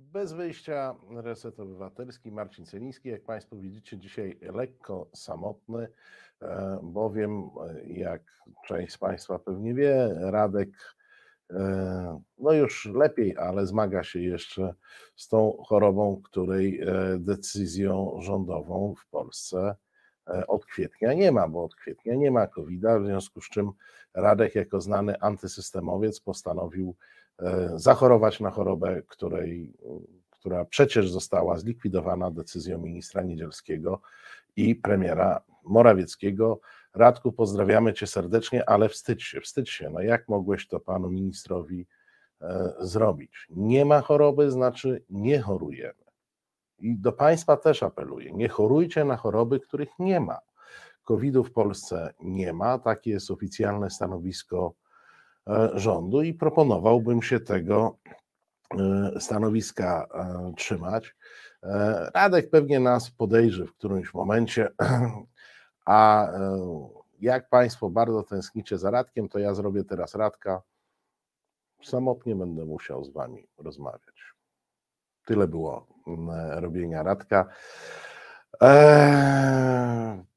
Bez wyjścia Reset Obywatelski, Marcin Celiński. Jak Państwo widzicie, dzisiaj lekko samotny, e, bowiem, e, jak część z Państwa pewnie wie, Radek e, no już lepiej, ale zmaga się jeszcze z tą chorobą, której decyzją rządową w Polsce od kwietnia nie ma, bo od kwietnia nie ma COVID-a, w związku z czym Radek jako znany antysystemowiec postanowił zachorować na chorobę, której, która przecież została zlikwidowana decyzją ministra Niedzielskiego i premiera Morawieckiego. Radku, pozdrawiamy cię serdecznie, ale wstydź się, wstydź się. No jak mogłeś to panu ministrowi e, zrobić? Nie ma choroby, znaczy nie chorujemy. I do państwa też apeluję, nie chorujcie na choroby, których nie ma. COVID-u w Polsce nie ma, takie jest oficjalne stanowisko E, rządu i proponowałbym się tego e, stanowiska e, trzymać. Radek pewnie nas podejrzy w którymś momencie, a jak Państwo bardzo tęsknicie za Radkiem, to ja zrobię teraz Radka. Samotnie będę musiał z Wami rozmawiać. Tyle było robienia Radka.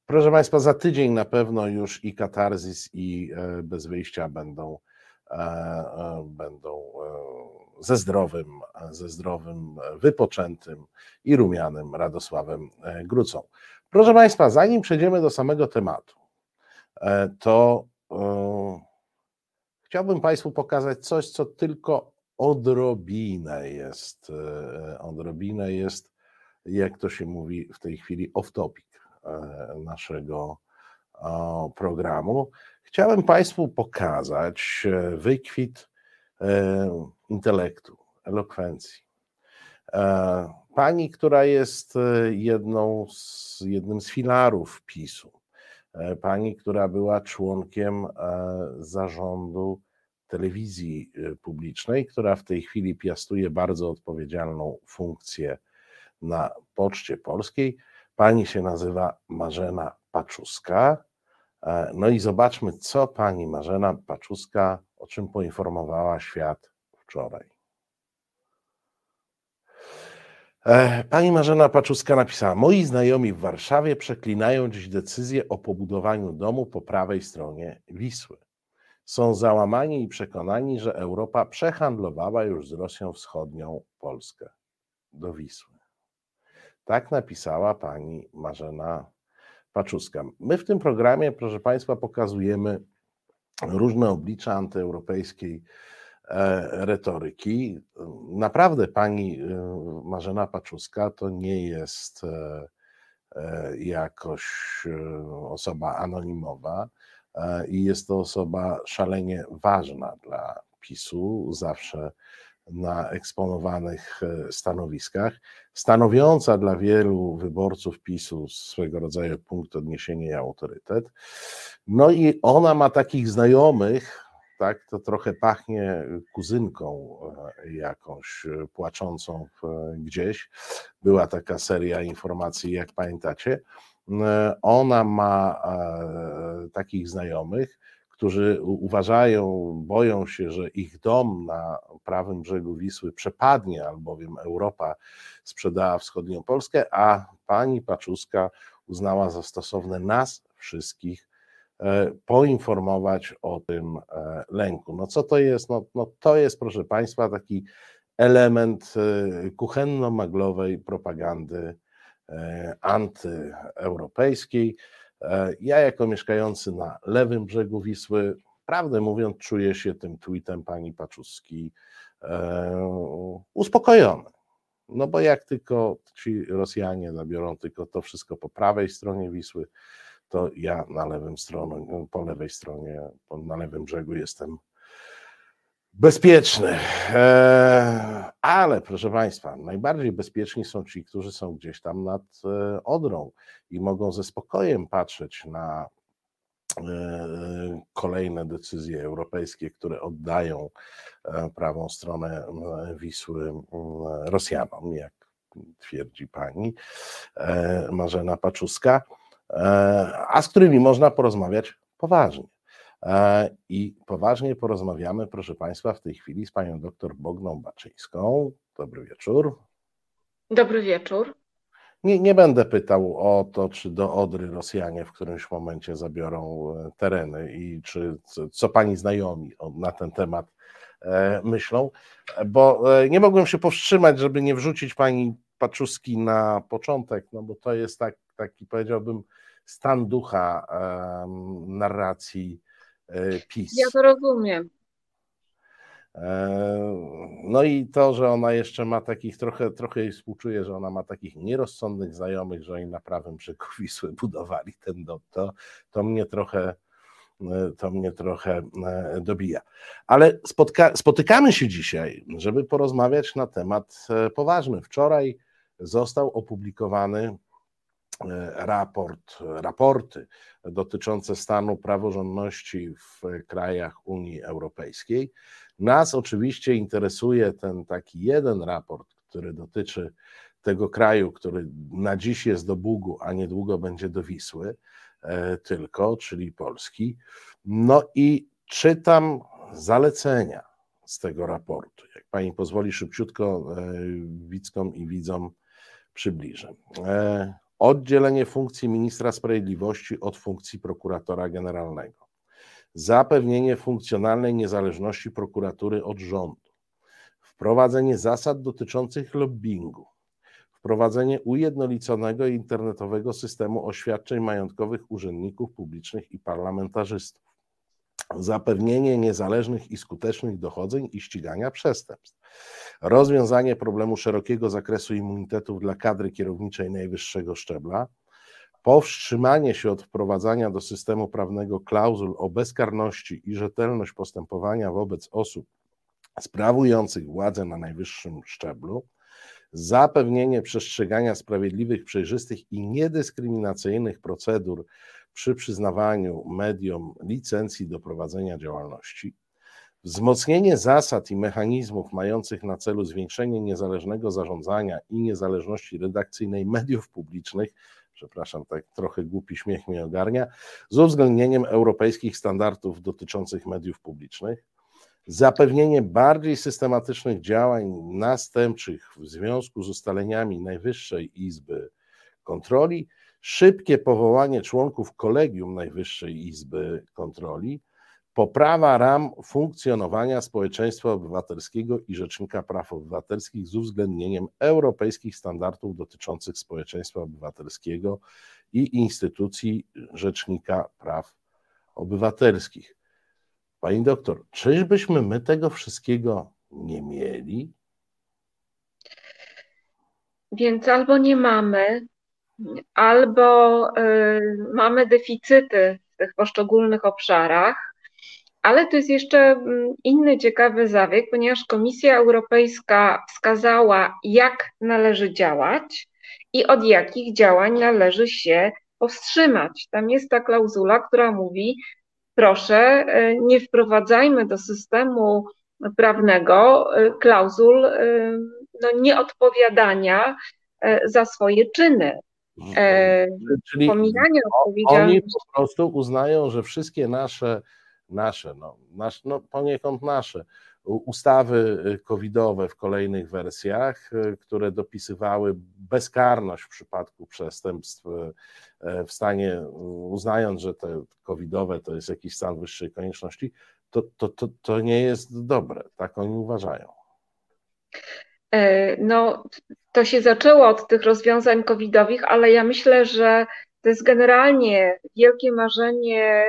proszę Państwa, za tydzień na pewno już i katarzis, i bez wyjścia będą E, e, będą e, ze zdrowym, ze zdrowym, wypoczętym i rumianym Radosławem Grucą. Proszę Państwa, zanim przejdziemy do samego tematu, to chciałbym Państwu pokazać coś, co tylko odrobinę jest, odrobinę jest, jak to się mówi w tej chwili, off-topic naszego programu. Chciałem Państwu pokazać e, wykwit e, intelektu, elokwencji. E, pani, która jest jedną z, jednym z filarów PiSu, pani, która była członkiem zarządu telewizji publicznej, która w tej chwili piastuje bardzo odpowiedzialną funkcję na Poczcie Polskiej. Pani się nazywa Marzena Paczuska no i zobaczmy, co pani Marzena Paczuska, o czym poinformowała świat wczoraj. E, pani Marzena Paczuska napisała: Moi znajomi w Warszawie przeklinają dziś decyzję o pobudowaniu domu po prawej stronie Wisły. Są załamani i przekonani, że Europa przehandlowała już z Rosją Wschodnią Polskę do Wisły. Tak napisała pani Marzena Paczuska. My w tym programie, proszę Państwa, pokazujemy różne oblicza antyeuropejskiej e, retoryki. Naprawdę pani e, Marzena Paczuska to nie jest e, jakoś osoba anonimowa i jest to osoba szalenie ważna dla PiSu, zawsze na eksponowanych e, stanowiskach, stanowiąca dla wielu wyborców PiSu swego rodzaju punkt odniesienia i autorytet. No i ona ma takich znajomych, tak, to trochę pachnie kuzynką e, jakąś e, płaczącą gdzieś. Była taka seria informacji, jak pamiętacie. Ona ma takich znajomych, którzy uważają, boją się, że ich dom na prawym brzegu Wisły przepadnie, albowiem Europa sprzedała wschodnią Polskę, a pani Paczuska uznała za stosowne nas wszystkich e, poinformować o tym e, lęku. No co to jest? No, no to jest, proszę Państwa, taki element e, kuchenno-maglowej propagandy antyeuropejskiej. E, ja, jako mieszkający na lewym brzegu Wisły, prawdę mówiąc, czuję się tym tweetem pani Paczuski e, uspokojony. No bo jak tylko ci Rosjanie zabiorą tylko to wszystko po prawej stronie Wisły, to ja na lewym stronie, po lewej stronie, na lewym brzegu jestem bezpieczny. E, ale proszę Państwa, najbardziej bezpieczni są ci, którzy są gdzieś tam nad e, Odrą i mogą ze spokojem patrzeć na e, kolejne decyzje europejskie, które oddają prawą stronę Wisły Rosjanom, jak twierdzi pani Marzena Paczuska, a z którymi można porozmawiać poważnie. E, I poważnie porozmawiamy, proszę Państwa, w tej chwili z panią doktor Bogną Baczyńską. Dobry wieczór. Dobry wieczór. Nie, nie będę pytał o to, czy do Odry Rosjanie w którymś momencie zabiorą e, tereny i czy co pani znajomi na ten temat e, myślą, bo nie mogłem się powstrzymać, żeby nie wrzucić pani Paczuski na początek, no bo to jest tak, taki powiedziałbym stan ducha narracji PiS. Ja to rozumiem. E, no i to, że ona jeszcze ma takich, trochę, trochę jej współczuję, że ona ma takich nierozsądnych znajomych, że oni na prawym brzegu Wisły budowali ten dom, to, to mnie trochę e, to mnie trochę dobija. Ale spotka, spotykamy się dzisiaj, żeby porozmawiać na temat poważny. Wczoraj został opublikowany E, raport, raporty dotyczące stanu praworządności w krajach Unii Europejskiej. Nas oczywiście interesuje ten taki jeden raport, który dotyczy tego kraju, który na dziś jest do Bugu, a niedługo będzie do Wisły e, tylko, czyli Polski. No i czytam zalecenia z tego raportu. Jak pani pozwoli, szybciutko e, widzkom i widzom przybliżę oddzielenie funkcji ministra sprawiedliwości od funkcji prokuratora generalnego, zapewnienie funkcjonalnej niezależności prokuratury od rządu, wprowadzenie zasad dotyczących lobbingu, wprowadzenie ujednoliconego internetowego systemu oświadczeń majątkowych urzędników publicznych i parlamentarzystów, zapewnienie niezależnych i skutecznych dochodzeń i ścigania przestępstw, rozwiązanie problemu szerokiego zakresu immunitetów dla kadry kierowniczej najwyższego szczebla, powstrzymanie się od wprowadzania do systemu prawnego klauzul o bezkarności i rzetelność postępowania wobec osób sprawujących władzę na najwyższym szczeblu, zapewnienie przestrzegania sprawiedliwych, przejrzystych i niedyskryminacyjnych procedur przy przyznawaniu mediom licencji do prowadzenia działalności, wzmocnienie zasad i mechanizmów mających na celu zwiększenie niezależnego zarządzania i niezależności redakcyjnej mediów publicznych, przepraszam, tak trochę głupi śmiech mnie ogarnia, z uwzględnieniem europejskich standardów dotyczących mediów publicznych, zapewnienie bardziej systematycznych działań następczych w związku z ustaleniami Najwyższej Izby Kontroli, szybkie powołanie członków kolegium Najwyższej Izby Kontroli, poprawa ram funkcjonowania społeczeństwa obywatelskiego i Rzecznika Praw Obywatelskich z uwzględnieniem europejskich standardów dotyczących społeczeństwa obywatelskiego i instytucji Rzecznika Praw Obywatelskich. Pani doktor, czyżbyśmy my tego wszystkiego nie mieli? Więc albo nie mamy, albo y, mamy deficyty w tych poszczególnych obszarach, ale to jest jeszcze mm, inny ciekawy zabieg, ponieważ Komisja Europejska wskazała, jak należy działać i od jakich działań należy się powstrzymać. Tam jest ta klauzula, która mówi, proszę, y, nie wprowadzajmy do systemu prawnego y, klauzul no, nieodpowiadania za swoje czyny. E, Czyli pomijanie odpowiedzialności. Oni po prostu uznają, że wszystkie nasze, nasze, no, nasz, no poniekąd nasze ustawy y, covidowe w kolejnych wersjach, y, które dopisywały bezkarność w przypadku przestępstw y, w stanie, uznając, że te covidowe to jest jakiś stan wyższej konieczności, to, to, to, to nie jest dobre. Tak oni uważają. E, no, to się zaczęło od tych rozwiązań covidowych, ale ja myślę, że to jest generalnie wielkie marzenie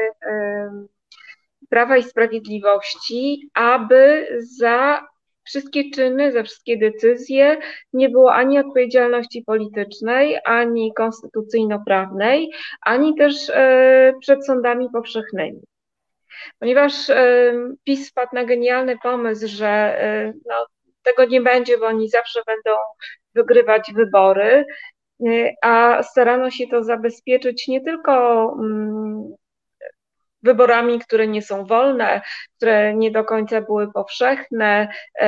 Prawa i Sprawiedliwości, aby za wszystkie czyny, za wszystkie decyzje nie było ani odpowiedzialności politycznej, ani konstytucyjno-prawnej, ani też e, przed sądami powszechnymi. Ponieważ PiS wpadł na genialny pomysł, że e, no, tego nie będzie, bo oni zawsze będą wygrywać wybory, y, a starano się to zabezpieczyć nie tylko mm, wyborami, które nie są wolne, które nie do końca były powszechne, y,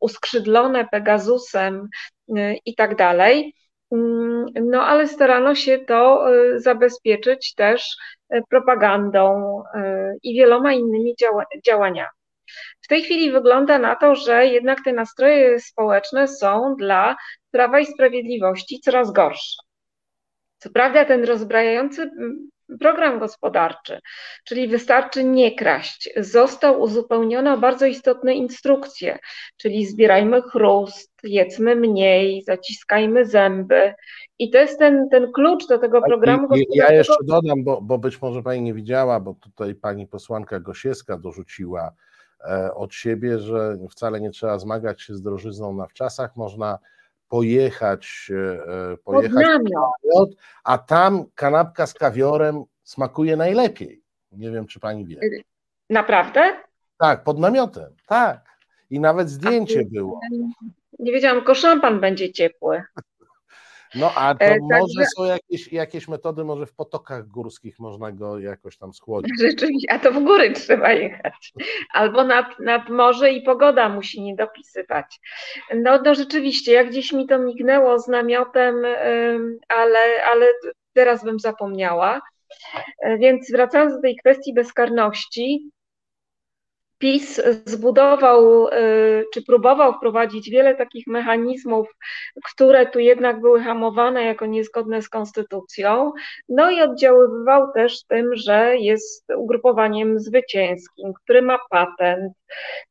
uskrzydlone Pegasusem y, i tak dalej, Mm, no ale starano się to zabezpieczyć też propagandą i wieloma innymi działaniami. W tej chwili wygląda na to, że jednak te nastroje społeczne są dla Prawa i Sprawiedliwości coraz gorsze. Co prawda, ten rozbrajający mm, program gospodarczy, czyli wystarczy nie kraść, został uzupełniony o bardzo istotne instrukcje, czyli zbierajmy chrust, jedzmy mniej, zaciskajmy zęby. I to jest ten, ten klucz do tego programu gospodarczego. Ja jeszcze dodam, bo, bo być może Pani nie widziała, bo tutaj Pani posłanka Gosiewska dorzuciła od siebie, że wcale nie trzeba zmagać się z drożyzną na wczasach, można pojechać, e, e, pojechać namiot, a tam kanapka z kawiorem smakuje najlepiej. Nie wiem, czy pani wie. Naprawdę? Tak, pod namiotem, tak. I nawet zdjęcie było. Nie wiedziałam, tylko szampan będzie ciepły. No a to e, może są jakieś, jakieś metody, może w potokach górskich można go jakoś tam schłodzić. Rzeczywiście, a to w góry trzeba jechać. Albo nad, nad morze i pogoda musi nie dopisywać. No, no rzeczywiście, jak gdzieś mi to mignęło z namiotem, ale, ale teraz bym zapomniała. E, więc wracając do tej kwestii bezkarności, PiS zbudował y, czy próbował wprowadzić wiele takich mechanizmów, które tu jednak były hamowane jako niezgodne z konstytucją, no i oddziaływał też tym, że jest ugrupowaniem zwycięskim, który ma patent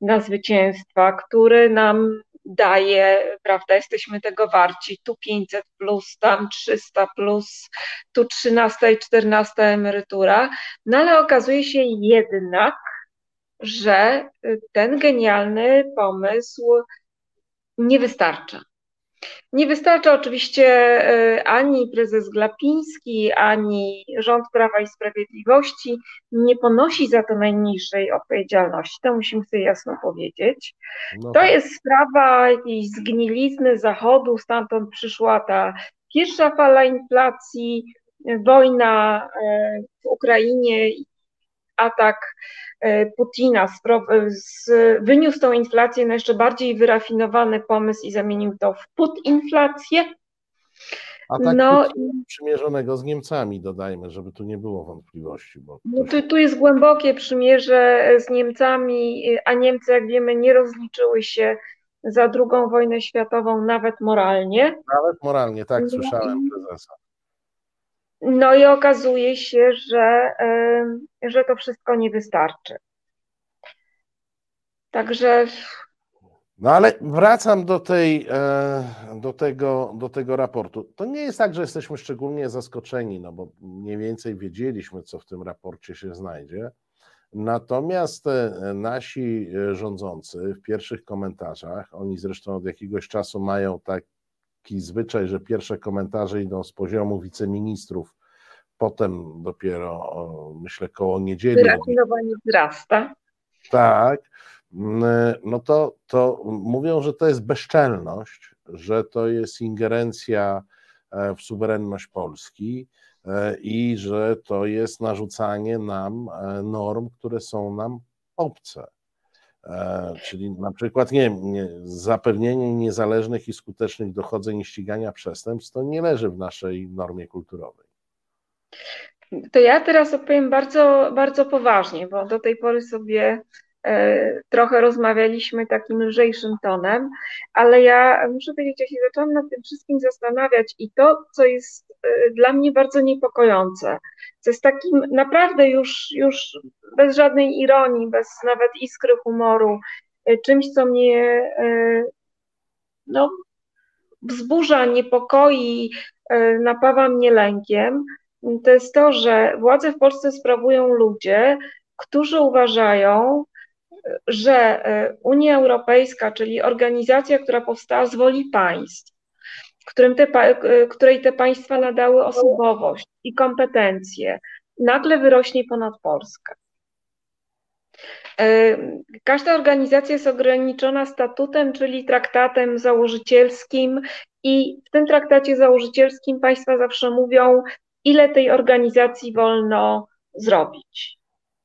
na zwycięstwa, który nam daje, prawda, jesteśmy tego warci, tu 500 plus, tam 300 plus, tu 13 i 14 emerytura, no ale okazuje się jednak, że y, ten genialny pomysł nie wystarcza. Nie wystarcza oczywiście y, ani prezes Glapiński, ani rząd Prawa i Sprawiedliwości nie ponosi za to najmniejszej odpowiedzialności. To musimy sobie jasno powiedzieć. No to tak. jest sprawa jakiejś zgnilizny Zachodu, stamtąd przyszła ta pierwsza fala inflacji, wojna y, w Ukrainie atak e, Putina z, wyniósł tą inflację na jeszcze bardziej wyrafinowany pomysł i zamienił to w putinflację. Atak no, przymierzonego z Niemcami, dodajmy, żeby tu nie było wątpliwości. Bo no, tu, tu jest głębokie przymierze z Niemcami, a Niemcy, jak wiemy, nie rozliczyły się za drugą wojnę światową nawet moralnie. Nawet moralnie, tak, no słyszałem prezesa. No i okazuje się, że, że to wszystko nie wystarczy. Także. No ale wracam do, tej, e, do, tego, do tego raportu. To nie jest tak, że jesteśmy szczególnie zaskoczeni, no bo mniej więcej wiedzieliśmy, co w tym raporcie się znajdzie. Natomiast e, nasi e, rządzący w pierwszych komentarzach, oni zresztą od jakiegoś czasu mają tak, taki zwyczaj, że pierwsze komentarze idą z poziomu wiceministrów, potem dopiero myślę koło niedzieli. Wyrafinowanie wzrasta. Tak, no to, to mówią, że to jest bezczelność, że to jest ingerencja e, w suwerenność Polski e, i że to jest narzucanie nam e, norm, które są nam obce. E, czyli na przykład nie, nie, zapewnienie niezależnych i skutecznych dochodzeń i ścigania przestępstw to nie leży w naszej normie kulturowej. To ja teraz opowiem bardzo, bardzo poważnie, bo do tej pory sobie e, trochę rozmawialiśmy takim lżejszym tonem, ale ja muszę powiedzieć, ja się zaczęłam nad tym wszystkim zastanawiać i to, co jest dla mnie bardzo niepokojące, co jest takim naprawdę już, już bez żadnej ironii, bez nawet iskry humoru, e, czymś, co mnie no, wzburza, niepokoi, napawa mnie lękiem, to jest to, że władzę w Polsce sprawują ludzie, którzy uważają, że Unia Europejska, czyli organizacja, która powstała z woli państw, którym te, e, której te państwa nadały osobowość i kompetencje, nagle wyrośnie ponad Polskę. E, każda organizacja jest ograniczona statutem, czyli traktatem założycielskim, i w tym traktacie założycielskim państwa zawsze mówią, ile tej organizacji wolno zrobić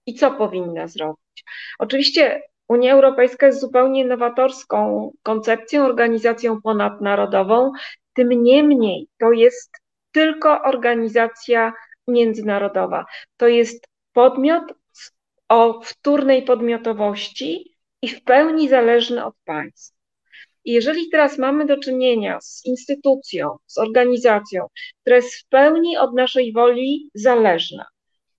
i co powinna zrobić. Oczywiście Unia Europejska jest zupełnie nowatorską koncepcją, organizacją ponadnarodową, Tym niemniej to jest tylko organizacja międzynarodowa. To jest podmiot o wtórnej podmiotowości i w pełni zależny od państw. Jeżeli teraz mamy do czynienia z instytucją, z organizacją, która jest w pełni od naszej woli zależna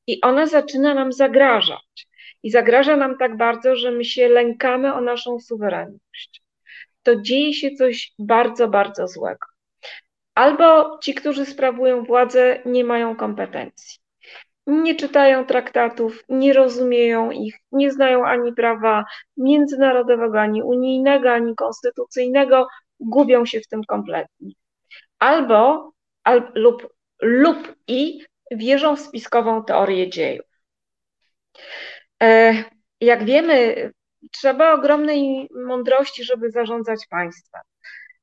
i ona zaczyna nam zagrażać, i zagraża nam tak bardzo, że my się lękamy o naszą suwerenność, to dzieje się coś bardzo, bardzo złego. Albo ci, którzy sprawują władzę, nie mają kompetencji nie czytają traktatów, nie rozumieją ich, nie znają ani prawa międzynarodowego, ani unijnego, ani konstytucyjnego, gubią się w tym kompletnie. Albo al, lub, lub i wierzą w spiskową teorię dziejów. E, jak wiemy, trzeba ogromnej mądrości, żeby zarządzać państwem.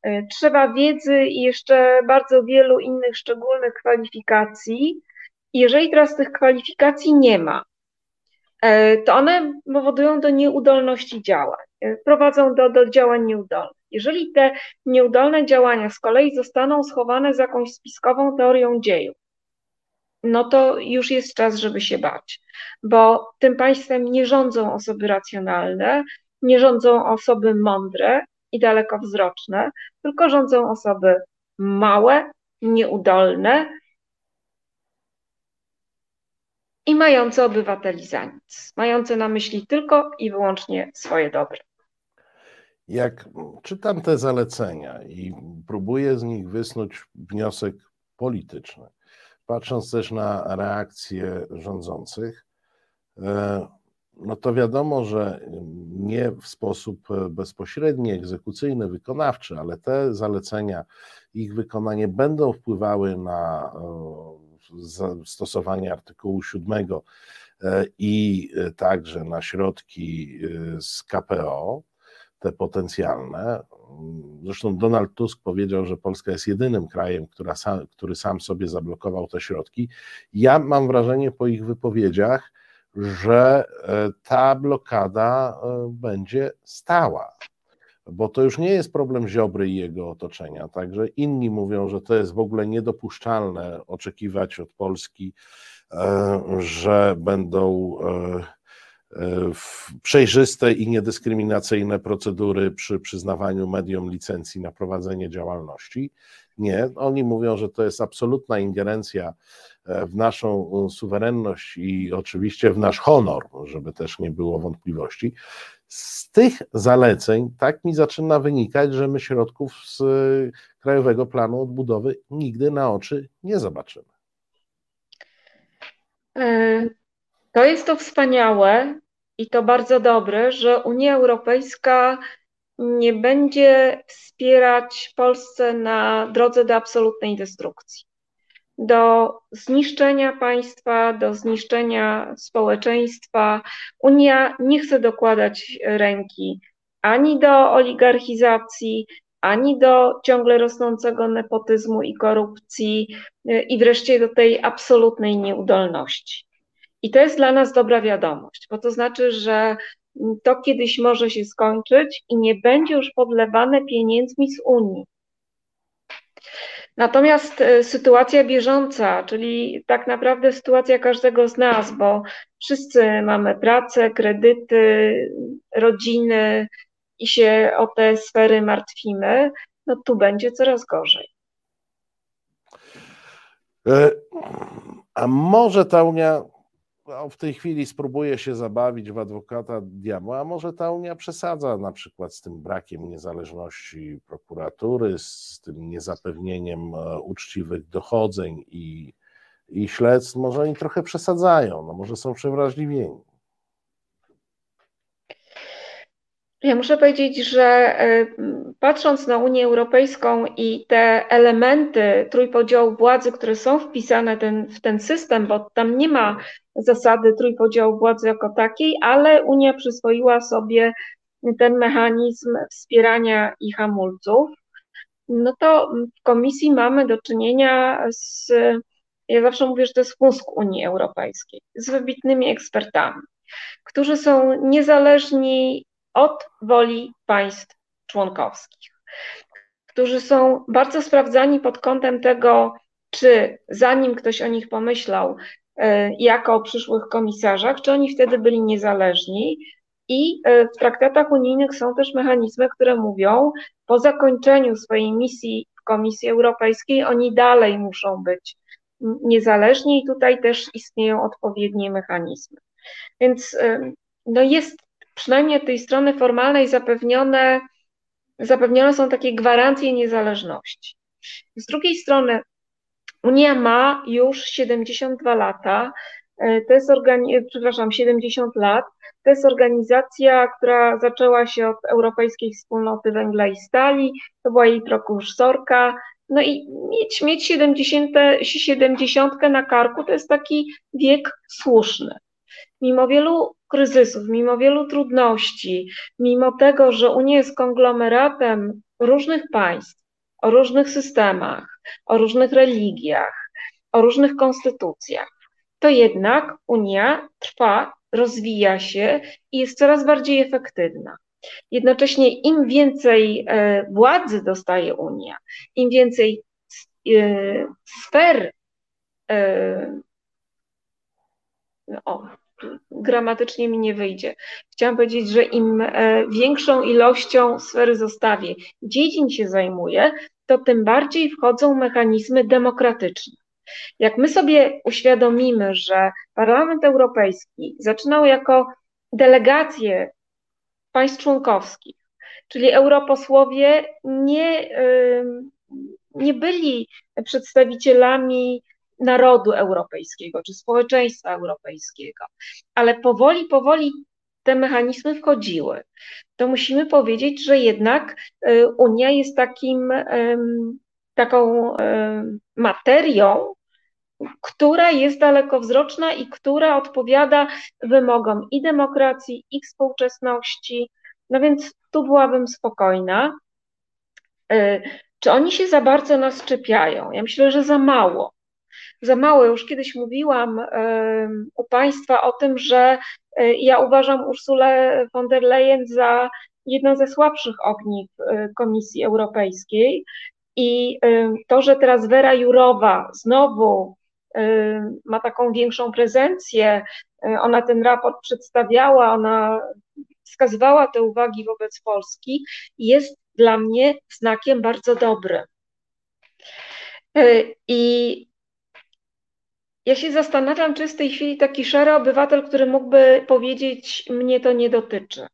E, trzeba wiedzy i jeszcze bardzo wielu innych szczególnych kwalifikacji, jeżeli teraz tych kwalifikacji nie ma, e, to one powodują do nieudolności działań, e, prowadzą do, do działań nieudolnych. Jeżeli te nieudolne działania z kolei zostaną schowane z jakąś spiskową teorią dziejów, no to już jest czas, żeby się bać, bo tym państwem nie rządzą osoby racjonalne, nie rządzą osoby mądre i dalekowzroczne, tylko rządzą osoby małe, nieudolne, i mające obywateli za nic, mające na myśli tylko i wyłącznie swoje dobre. Jak czytam te zalecenia i próbuję z nich wysnuć wniosek polityczny, patrząc też na reakcje rządzących, e, no to wiadomo, że nie w sposób bezpośredni, egzekucyjny, wykonawczy, ale te zalecenia, ich wykonanie będą wpływały na e, stosowanie artykułu 7 e, i e, także na środki e, z KPO, te potencjalne. Zresztą Donald Tusk powiedział, że Polska jest jedynym krajem, sam, który sam sobie zablokował te środki. Ja mam wrażenie po ich wypowiedziach, że ta blokada będzie stała bo to już nie jest problem Ziobry i jego otoczenia. Także inni mówią, że to jest w ogóle niedopuszczalne oczekiwać od Polski, e, że będą e, e, przejrzyste i niedyskryminacyjne procedury przy przyznawaniu mediom licencji na prowadzenie działalności. Nie, oni mówią, że to jest absolutna ingerencja w naszą suwerenność i oczywiście w nasz honor, żeby też nie było wątpliwości. Z tych zaleceń tak mi zaczyna wynikać, że my środków z Krajowego Planu Odbudowy nigdy na oczy nie zobaczymy. E, to jest to wspaniałe i to bardzo dobre, że Unia Europejska nie będzie wspierać Polsce na drodze do absolutnej destrukcji do zniszczenia państwa, do zniszczenia społeczeństwa. Unia nie chce dokładać ręki ani do oligarchizacji, ani do ciągle rosnącego nepotyzmu i korupcji, i wreszcie do tej absolutnej nieudolności. I to jest dla nas dobra wiadomość, bo to znaczy, że to kiedyś może się skończyć i nie będzie już podlewane pieniędzmi z Unii. Natomiast e, sytuacja bieżąca, czyli tak naprawdę sytuacja każdego z nas, bo wszyscy mamy pracę, kredyty, rodziny i się o te sfery martwimy, no tu będzie coraz gorzej. E, a może ta Unia w tej chwili spróbuje się zabawić w adwokata diabła, a może ta Unia przesadza na przykład z tym brakiem niezależności prokuratury, z tym niezapewnieniem e, uczciwych dochodzeń i, i śledztw, może oni trochę przesadzają, no może są przewrażliwieni. Ja muszę powiedzieć, że e, patrząc na Unię Europejską i te elementy trójpodziału władzy, które są wpisane ten, w ten system, bo tam nie ma zasady trójpodziału władzy jako takiej, ale Unia przyswoiła sobie ten mechanizm wspierania i hamulców, no to w komisji mamy do czynienia z, ja zawsze mówię, że to jest mózg Unii Europejskiej, z wybitnymi ekspertami, którzy są niezależni od woli państw członkowskich, którzy są bardzo sprawdzani pod kątem tego, czy zanim ktoś o nich pomyślał, e, jako o przyszłych komisarzach, czy oni wtedy byli niezależni. I e, w traktatach unijnych są też mechanizmy, które mówią, po zakończeniu swojej misji w Komisji Europejskiej, oni dalej muszą być niezależni i tutaj też istnieją odpowiednie mechanizmy. Więc e, no jest przynajmniej od tej strony formalnej zapewnione, zapewnione są takie gwarancje niezależności. Z drugiej strony Unia ma już 72 lata, e, to jest organi- przepraszam, 70 lat. To jest organizacja, która zaczęła się od Europejskiej Wspólnoty Węgla i Stali, to była jej prokursorka. No i mieć, mieć 70, 70 na karku to jest taki wiek słuszny. Mimo wielu kryzysów, mimo wielu trudności, mimo tego, że Unia jest konglomeratem różnych państw, o różnych systemach, o różnych religiach, o różnych konstytucjach, to jednak Unia trwa, rozwija się i jest coraz bardziej efektywna. Jednocześnie im więcej e, władzy dostaje Unia, im więcej e, sfer e, o, gramatycznie mi nie wyjdzie. Chciałam powiedzieć, że im e, większą ilością sfery zostawię, dziedzin się zajmuje, to tym bardziej wchodzą mechanizmy demokratyczne. Jak my sobie uświadomimy, że Parlament Europejski zaczynał jako delegacje państw członkowskich, czyli europosłowie nie, nie byli przedstawicielami narodu europejskiego czy społeczeństwa europejskiego. Ale powoli, powoli te mechanizmy wchodziły. To musimy powiedzieć, że jednak y, Unia jest takim, taką materią, która jest dalekowzroczna i która odpowiada wymogom i demokracji, i współczesności. No więc tu byłabym spokojna. Y, czy oni się za bardzo nas czepiają? Ja myślę, że za mało za małe. Już kiedyś mówiłam u Państwa o tym, że e, ja uważam Ursulę von der Leyen za jedną ze słabszych ogniw e, Komisji Europejskiej. I to, że teraz Wera Jurowa znowu ma taką większą prezencję, e, ona ten raport przedstawiała, ona wskazywała te uwagi wobec Polski, jest dla mnie znakiem bardzo dobrym. I ja się zastanawiam, czy jest w tej chwili taki szary obywatel, który mógłby powiedzieć, mnie to nie dotyczy.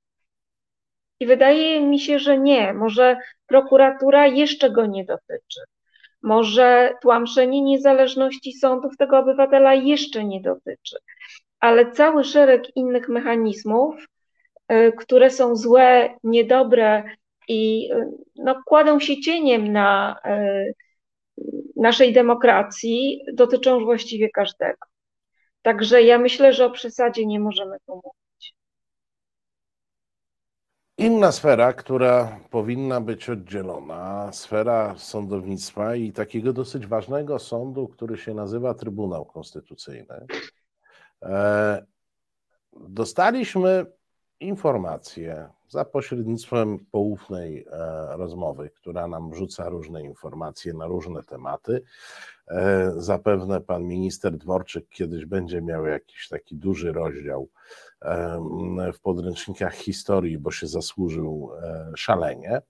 I wydaje mi się, że nie. Może prokuratura jeszcze go nie dotyczy. Może tłamszenie niezależności sądów tego obywatela jeszcze nie dotyczy. Ale cały szereg innych mechanizmów, y, które są złe, niedobre i y, no, kładą się cieniem na y, naszej demokracji dotyczą właściwie każdego. Także ja myślę, że o przesadzie nie możemy tu mówić. Inna sfera, która powinna być oddzielona, sfera sądownictwa i takiego dosyć ważnego sądu, który się nazywa Trybunał Konstytucyjny. E, dostaliśmy informację za pośrednictwem poufnej e, rozmowy, która nam rzuca różne informacje na różne tematy. E, zapewne pan minister Dworczyk kiedyś będzie miał jakiś taki duży rozdział w podręcznikach historii, bo się zasłużył e, szalenie,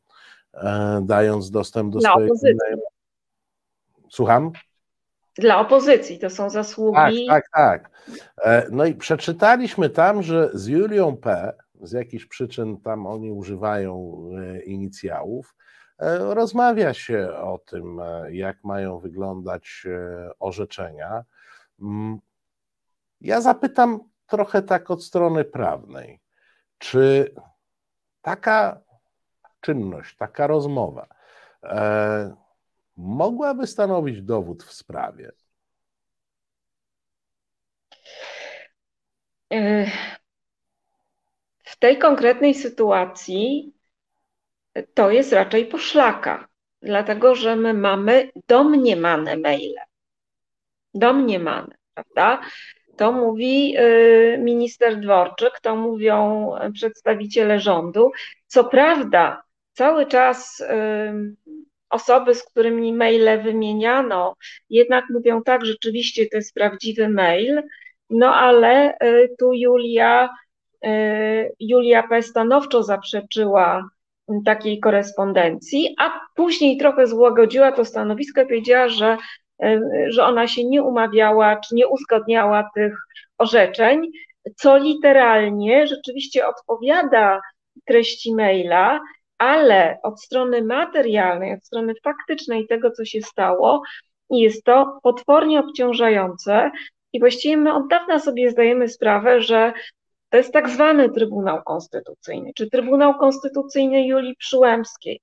dając dostęp do Dla swojej. Opozycji. Słucham? Dla opozycji to są zasługi. Tak, tak, tak. No i przeczytaliśmy tam, że z Julią P z jakichś przyczyn tam oni używają e, inicjałów. E, rozmawia się o tym, e, jak mają wyglądać orzeczenia. Mm, ja zapytam trochę tak od strony prawnej, czy taka czynność, taka rozmowa mogłaby stanowić dowód w sprawie? Tej konkretnej sytuacji to jest raczej poszlaka, dlatego że my mamy domniemane maile. Domniemane, prawda? To mówi y, minister Dworczyk, to mówią przedstawiciele rządu. Co prawda, cały czas osoby, z którymi maile wymieniano, jednak mówią tak, rzeczywiście to jest prawdziwy mail, no ale tu Julia, Julia P. stanowczo zaprzeczyła takiej korespondencji, a później trochę złagodziła to stanowisko powiedziała, że, że ona się nie umawiała czy nie uzgadniała tych orzeczeń, co literalnie rzeczywiście odpowiada treści maila, ale od strony materialnej, od strony faktycznej tego, co się stało, jest to potwornie obciążające i właściwie my od dawna sobie zdajemy sprawę, że to jest tak zwany Trybunał Konstytucyjny, czy Trybunał Konstytucyjny Julii Przyłębskiej,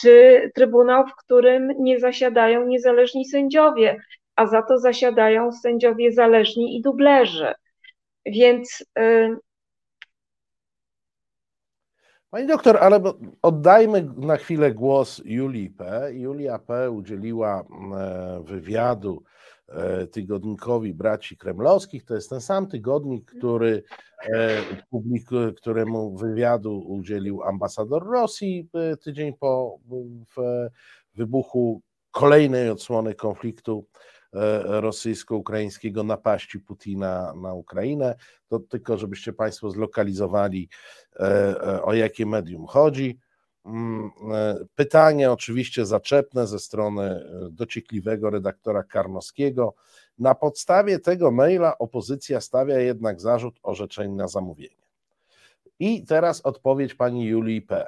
czy Trybunał, w którym nie zasiadają niezależni sędziowie, a za to zasiadają sędziowie zależni i dublerzy. Więc. Y, Pani doktor, ale oddajmy na chwilę głos Julii P. Julia P. udzieliła e, wywiadu tygodnikowi Braci Kremlowskich. To jest ten sam tygodnik, który, e, któremu wywiadu udzielił ambasador Rosji tydzień po wybuchu kolejnej odsłony konfliktu E, rosyjsko-ukraińskiego napaści Putina na Ukrainę. To tylko, żebyście Państwo zlokalizowali, e, e, o jakie medium chodzi. Mm, pytanie oczywiście zaczepne ze strony dociekliwego redaktora Karnowskiego. Na podstawie tego maila opozycja stawia jednak zarzut orzeczeń na zamówienie. I teraz odpowiedź pani Julii P.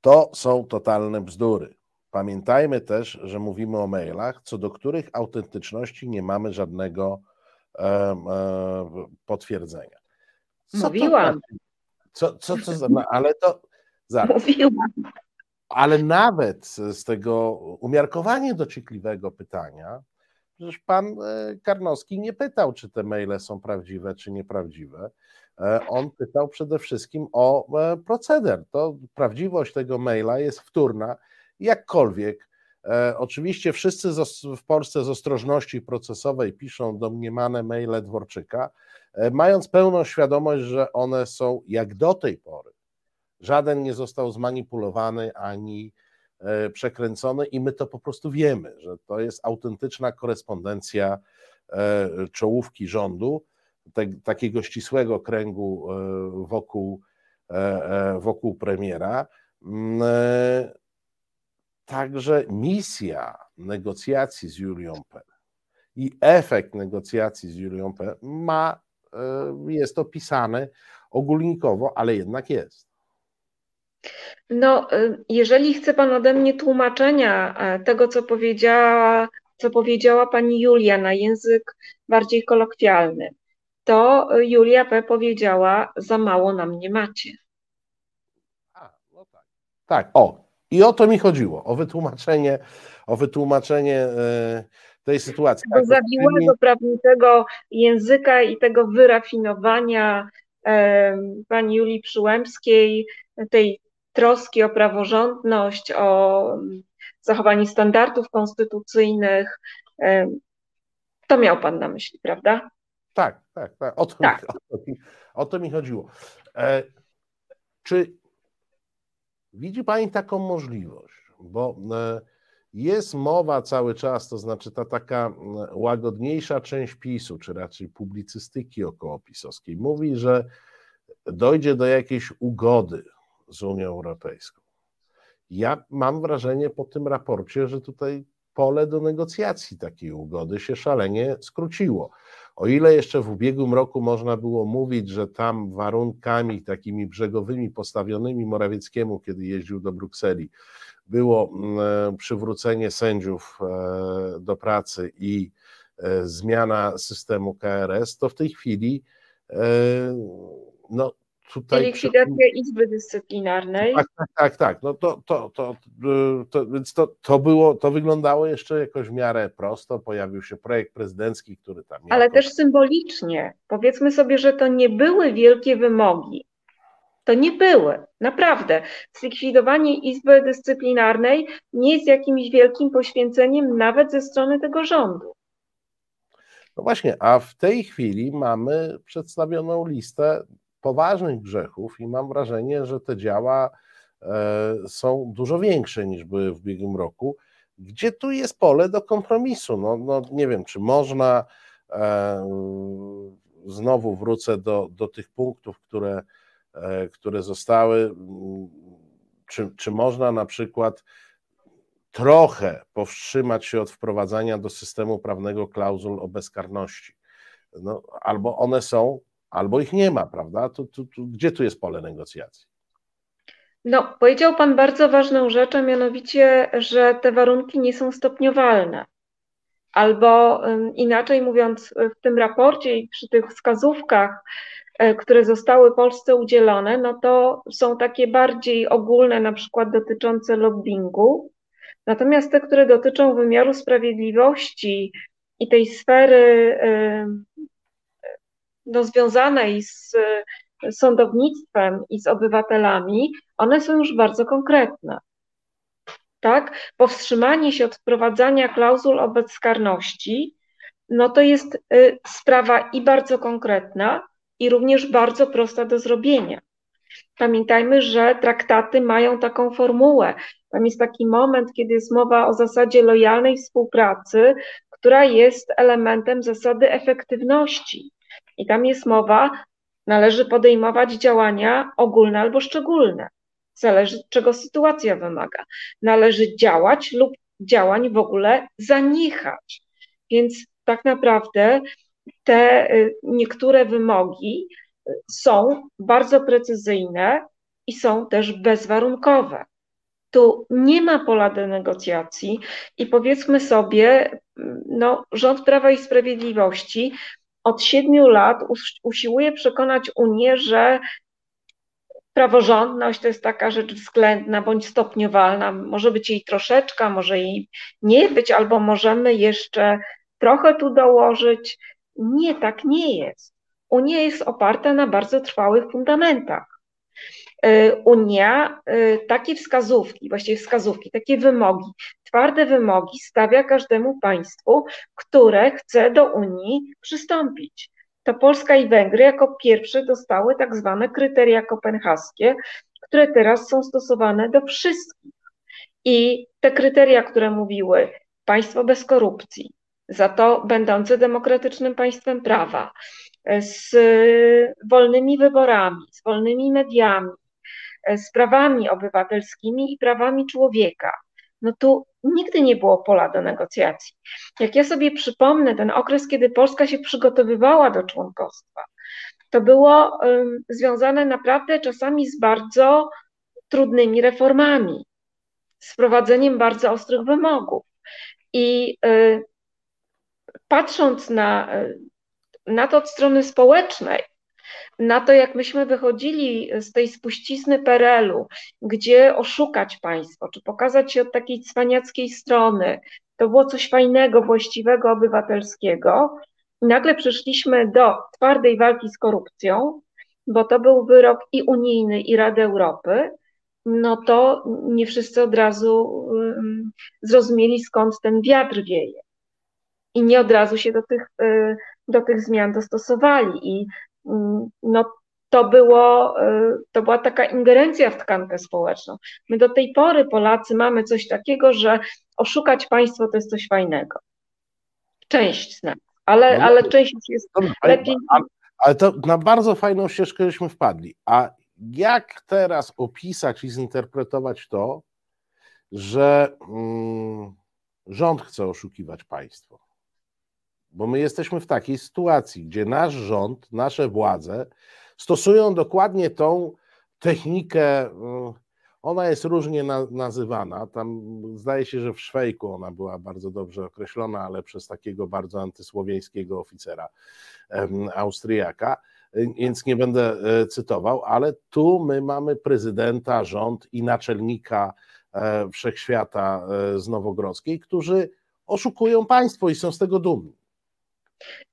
To są totalne bzdury. Pamiętajmy też, że mówimy o mailach, co do których autentyczności nie mamy żadnego e, e, potwierdzenia. Co Mówiłam. To, co, co, co za, no, ale to zaraz. Mówiłam. Ale nawet z tego umiarkowanie dociekliwego pytania, przecież pan e, Karnowski nie pytał, czy te maile są prawdziwe, czy nieprawdziwe. E, on pytał przede wszystkim o proceder. To prawdziwość tego maila jest wtórna jakkolwiek. E, oczywiście wszyscy w Polsce z ostrożności procesowej piszą domniemane maile Dworczyka, e, mając pełną świadomość, że one są jak do tej pory. Żaden nie został zmanipulowany ani e, przekręcony, i my to po prostu wiemy, że to jest autentyczna korespondencja czołówki rządu, te, takiego ścisłego kręgu wokół, wokół premiera. Mm, Także misja negocjacji z Julią P. i efekt negocjacji z Julią P. ma, e, jest opisany ogólnikowo, ale jednak jest. No, e, jeżeli chce Pan ode mnie tłumaczenia e, tego, co powiedziała, co powiedziała Pani Julia na język bardziej kolokwialny, to Julia P. powiedziała: Za mało na mnie macie. A, no tak. Tak, o, i o to mi chodziło, o wytłumaczenie, o wytłumaczenie e, tej sytuacji. Tak, zawiłego, prawniczego języka i tego wyrafinowania e, pani Julii Przyłębskiej, tej troski o praworządność, o zachowanie standardów konstytucyjnych. E, to miał pan na myśli, prawda? Tak, tak, tak. O to, tak. Mi, o to, o to mi chodziło. Czy Widzi Pani taką możliwość, bo e, jest mowa cały czas, to znaczy ta taka łagodniejsza część PiSu, czy raczej publicystyki okołopisowskiej, mówi, że dojdzie do jakiejś ugody z Unią Europejską. Ja mam wrażenie po tym raporcie, że tutaj pole do negocjacji takiej ugody się szalenie skróciło. O ile jeszcze w ubiegłym roku można było mówić, że tam warunkami takimi brzegowymi postawionymi Morawieckiemu, kiedy jeździł do Brukseli, było mm, e, przywrócenie sędziów e, do pracy i e, zmiana systemu KRS, to w tej chwili no, tutaj. likwidacja Izby Dyscyplinarnej. Tak, tak, tak, tak. No to, to, to, to, więc to, to było, to wyglądało jeszcze jakoś w miarę prosto. Pojawił się projekt prezydencki, który tam. Ale też symbolicznie. Powiedzmy sobie, że to nie były wielkie wymogi. To nie były, naprawdę. Zlikwidowanie Izby Dyscyplinarnej nie jest jakimś wielkim poświęceniem nawet ze strony tego rządu. No właśnie, a w tej chwili mamy przedstawioną listę poważnych grzechów i mam wrażenie, że te działa są dużo większe niż były w ubiegłym roku. Gdzie tu jest pole do kompromisu? No, no nie wiem, czy można. Znowu wrócę do, do tych punktów, które, które zostały. Czy, czy można na przykład trochę powstrzymać się od wprowadzania do systemu prawnego klauzul o bezkarności? No, albo one są, albo ich nie ma, prawda? Tu, tu, tu, gdzie tu jest pole negocjacji? No, powiedział Pan bardzo ważną rzecz, a mianowicie, że te warunki nie są stopniowalne. Albo inaczej mówiąc, w tym raporcie i przy tych wskazówkach, e, które zostały Polsce udzielone, no to są takie bardziej ogólne, na przykład dotyczące lobbingu. Natomiast te, które dotyczą wymiaru sprawiedliwości i tej sfery no, związanej z sądownictwem i z obywatelami, one są już bardzo konkretne. Tak? Powstrzymanie się od wprowadzania klauzul o bezkarności, no to jest y, sprawa i bardzo konkretna, i również bardzo prosta do zrobienia. Pamiętajmy, że traktaty mają taką formułę. Tam jest taki moment, kiedy jest mowa o zasadzie lojalnej współpracy, która jest elementem zasady efektywności. I tam jest mowa, należy podejmować działania ogólne albo szczególne. Zależy, czego sytuacja wymaga. Należy działać lub działań w ogóle zaniechać. Więc tak naprawdę te y, niektóre wymogi y, są bardzo precyzyjne i są też bezwarunkowe. Tu nie ma pola do negocjacji i powiedzmy sobie, no, rząd Prawa i Sprawiedliwości od siedmiu lat usiłuje przekonać Unię, że praworządność to jest taka rzecz względna bądź stopniowalna. Może być jej troszeczkę, może jej nie być, albo możemy jeszcze trochę tu dołożyć. Nie, tak nie jest. Unia jest oparta na bardzo trwałych fundamentach. Y, Unia y, takie wskazówki, właściwie wskazówki, takie wymogi, twarde wymogi stawia każdemu państwu, które chce do Unii przystąpić. To Polska i Węgry jako pierwsze dostały tak zwane kryteria kopenhaskie, które teraz są stosowane do wszystkich. I te kryteria, które mówiły państwo bez korupcji, za to będące demokratycznym państwem prawa, z wolnymi wyborami, z wolnymi mediami, z prawami obywatelskimi i prawami człowieka. No tu nigdy nie było pola do negocjacji. Jak ja sobie przypomnę ten okres, kiedy Polska się przygotowywała do członkostwa, to było związane naprawdę czasami z bardzo trudnymi reformami, z wprowadzeniem bardzo ostrych wymogów. I y, patrząc na, y, na to od strony społecznej, na to, jak myśmy wychodzili z tej spuścizny PRL-u, gdzie oszukać państwo, czy pokazać się od takiej cwaniackiej strony, to było coś fajnego, właściwego, obywatelskiego. Nagle przeszliśmy do twardej walki z korupcją, bo to był wyrok i unijny, i Rady Europy, no to nie wszyscy od razu um, zrozumieli, skąd ten wiatr wieje. I nie od razu się do tych, y, do tych zmian dostosowali. I no to, było, y, to była taka ingerencja w tkankę społeczną. My do tej pory, Polacy, mamy coś takiego, że oszukać państwo to jest coś fajnego. Część z nas, ale, no, ale część już jest dobra, lepiej. Ale, ale to na bardzo fajną ścieżkę żeśmy wpadli. A jak teraz opisać i zinterpretować to, że mm, rząd chce oszukiwać państwo? Bo my jesteśmy w takiej sytuacji, gdzie nasz rząd, nasze władze stosują dokładnie tą technikę. Mm, ona jest różnie na, nazywana. Tam zdaje się, że w Szwejku ona była bardzo dobrze określona, ale przez takiego bardzo antysłowiańskiego oficera Austriaka, więc nie będę e, cytował, ale tu my mamy prezydenta, rząd i naczelnika e, wszechświata e, z Nowogrodzkiej, którzy oszukują państwo i są z tego dumni.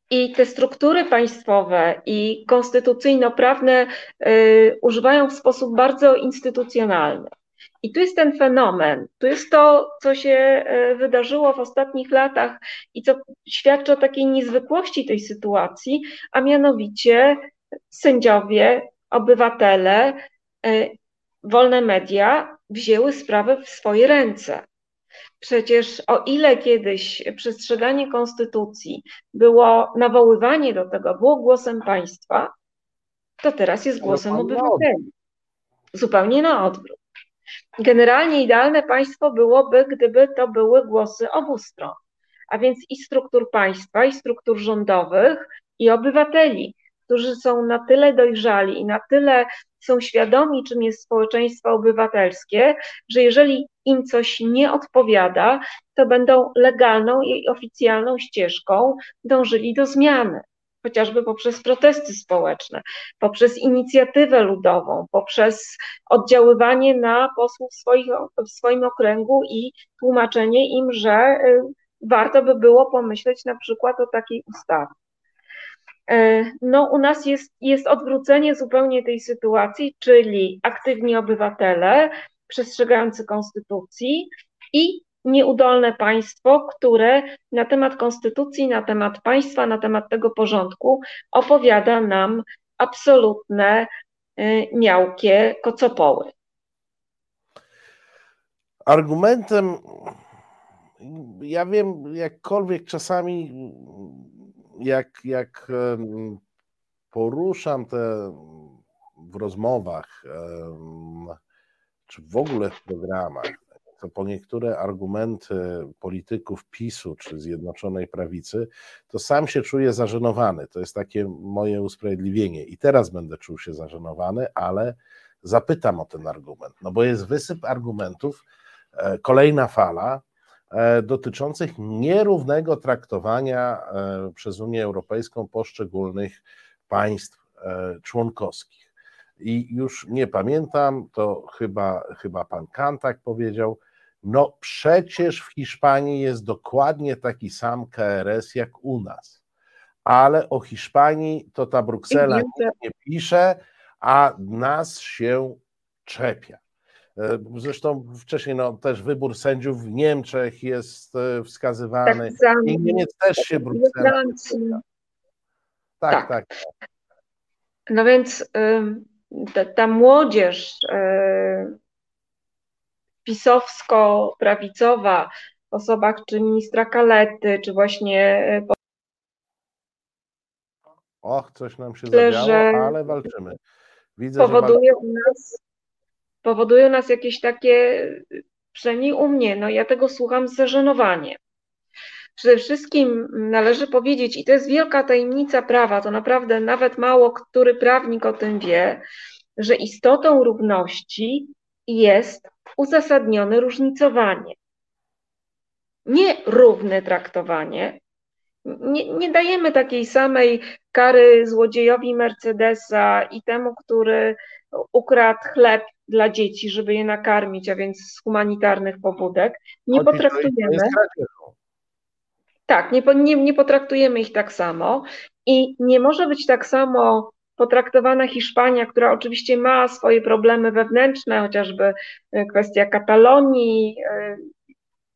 I te struktury państwowe i konstytucyjno-prawne y, używają w sposób bardzo instytucjonalny. I tu jest ten fenomen, tu jest to, co się y, wydarzyło w ostatnich latach i co świadczy o takiej niezwykłości tej sytuacji, a mianowicie sędziowie, obywatele y, wolne media wzięły sprawę w swoje ręce. Przecież o ile kiedyś przestrzeganie konstytucji było nawoływanie do tego, było głosem państwa, to teraz jest głosem obywateli. Zupełnie na odwrót. Generalnie idealne państwo byłoby, gdyby to były głosy obu stron, a więc i struktur państwa, i struktur rządowych, i obywateli, którzy są na tyle dojrzali i na tyle są świadomi, czym jest społeczeństwo obywatelskie, że jeżeli im coś nie odpowiada, to będą legalną i oficjalną ścieżką dążyli do zmiany chociażby poprzez protesty społeczne, poprzez inicjatywę ludową, poprzez oddziaływanie na posłów swoich, w swoim okręgu i tłumaczenie im, że y, warto by było pomyśleć na przykład o takiej ustawie. E, no, u nas jest, jest odwrócenie zupełnie tej sytuacji, czyli aktywni obywatele przestrzegający konstytucji i nieudolne państwo, które na temat konstytucji, na temat państwa, na temat tego porządku opowiada nam absolutne y, miałkie kocopoły. Argumentem, ja wiem, jakkolwiek czasami, jak, jak poruszam te w rozmowach, czy w ogóle w programach, to po niektóre argumenty polityków PiSu czy Zjednoczonej Prawicy, to sam się czuję zażenowany. To jest takie moje usprawiedliwienie. I teraz będę czuł się zażenowany, ale zapytam o ten argument. No bo jest wysyp argumentów, e, kolejna fala dotyczących nierównego traktowania e, przez Unię Europejską poszczególnych państw członkowskich. I już nie pamiętam, to chyba, chyba pan Kantak powiedział, no przecież w Hiszpanii jest dokładnie taki sam KRS jak u nas. Ale o Hiszpanii to ta Bruksela nie pisze, a nas się czepia. E, zresztą wcześniej no, też wybór sędziów w Niemczech jest e, wskazywany. Tak I Niemiec też się Bruksela. Tak, tak, tak. No więc ta, ta młodzież pisowsko-prawicowa w osobach czy ministra Kalety, czy właśnie e, Och, coś nam się zadziało, że ale walczymy. Widzę, powoduje, u nas, powoduje u nas jakieś takie, przynajmniej u mnie, no ja tego słucham z zażenowaniem. Przede wszystkim należy powiedzieć, i to jest wielka tajemnica prawa, to naprawdę nawet mało który prawnik o tym wie, że istotą równości jest uzasadnione różnicowanie. Nie równe traktowanie. Nie, nie dajemy takiej samej kary złodziejowi Mercedesa i temu, który ukradł chleb dla dzieci, żeby je nakarmić, a więc z humanitarnych pobudek. Nie potraktujemy. Tak, nie, nie, nie potraktujemy ich tak samo i nie może być tak samo potraktowana Hiszpania, która oczywiście ma swoje problemy wewnętrzne, chociażby e, kwestia Katalonii e,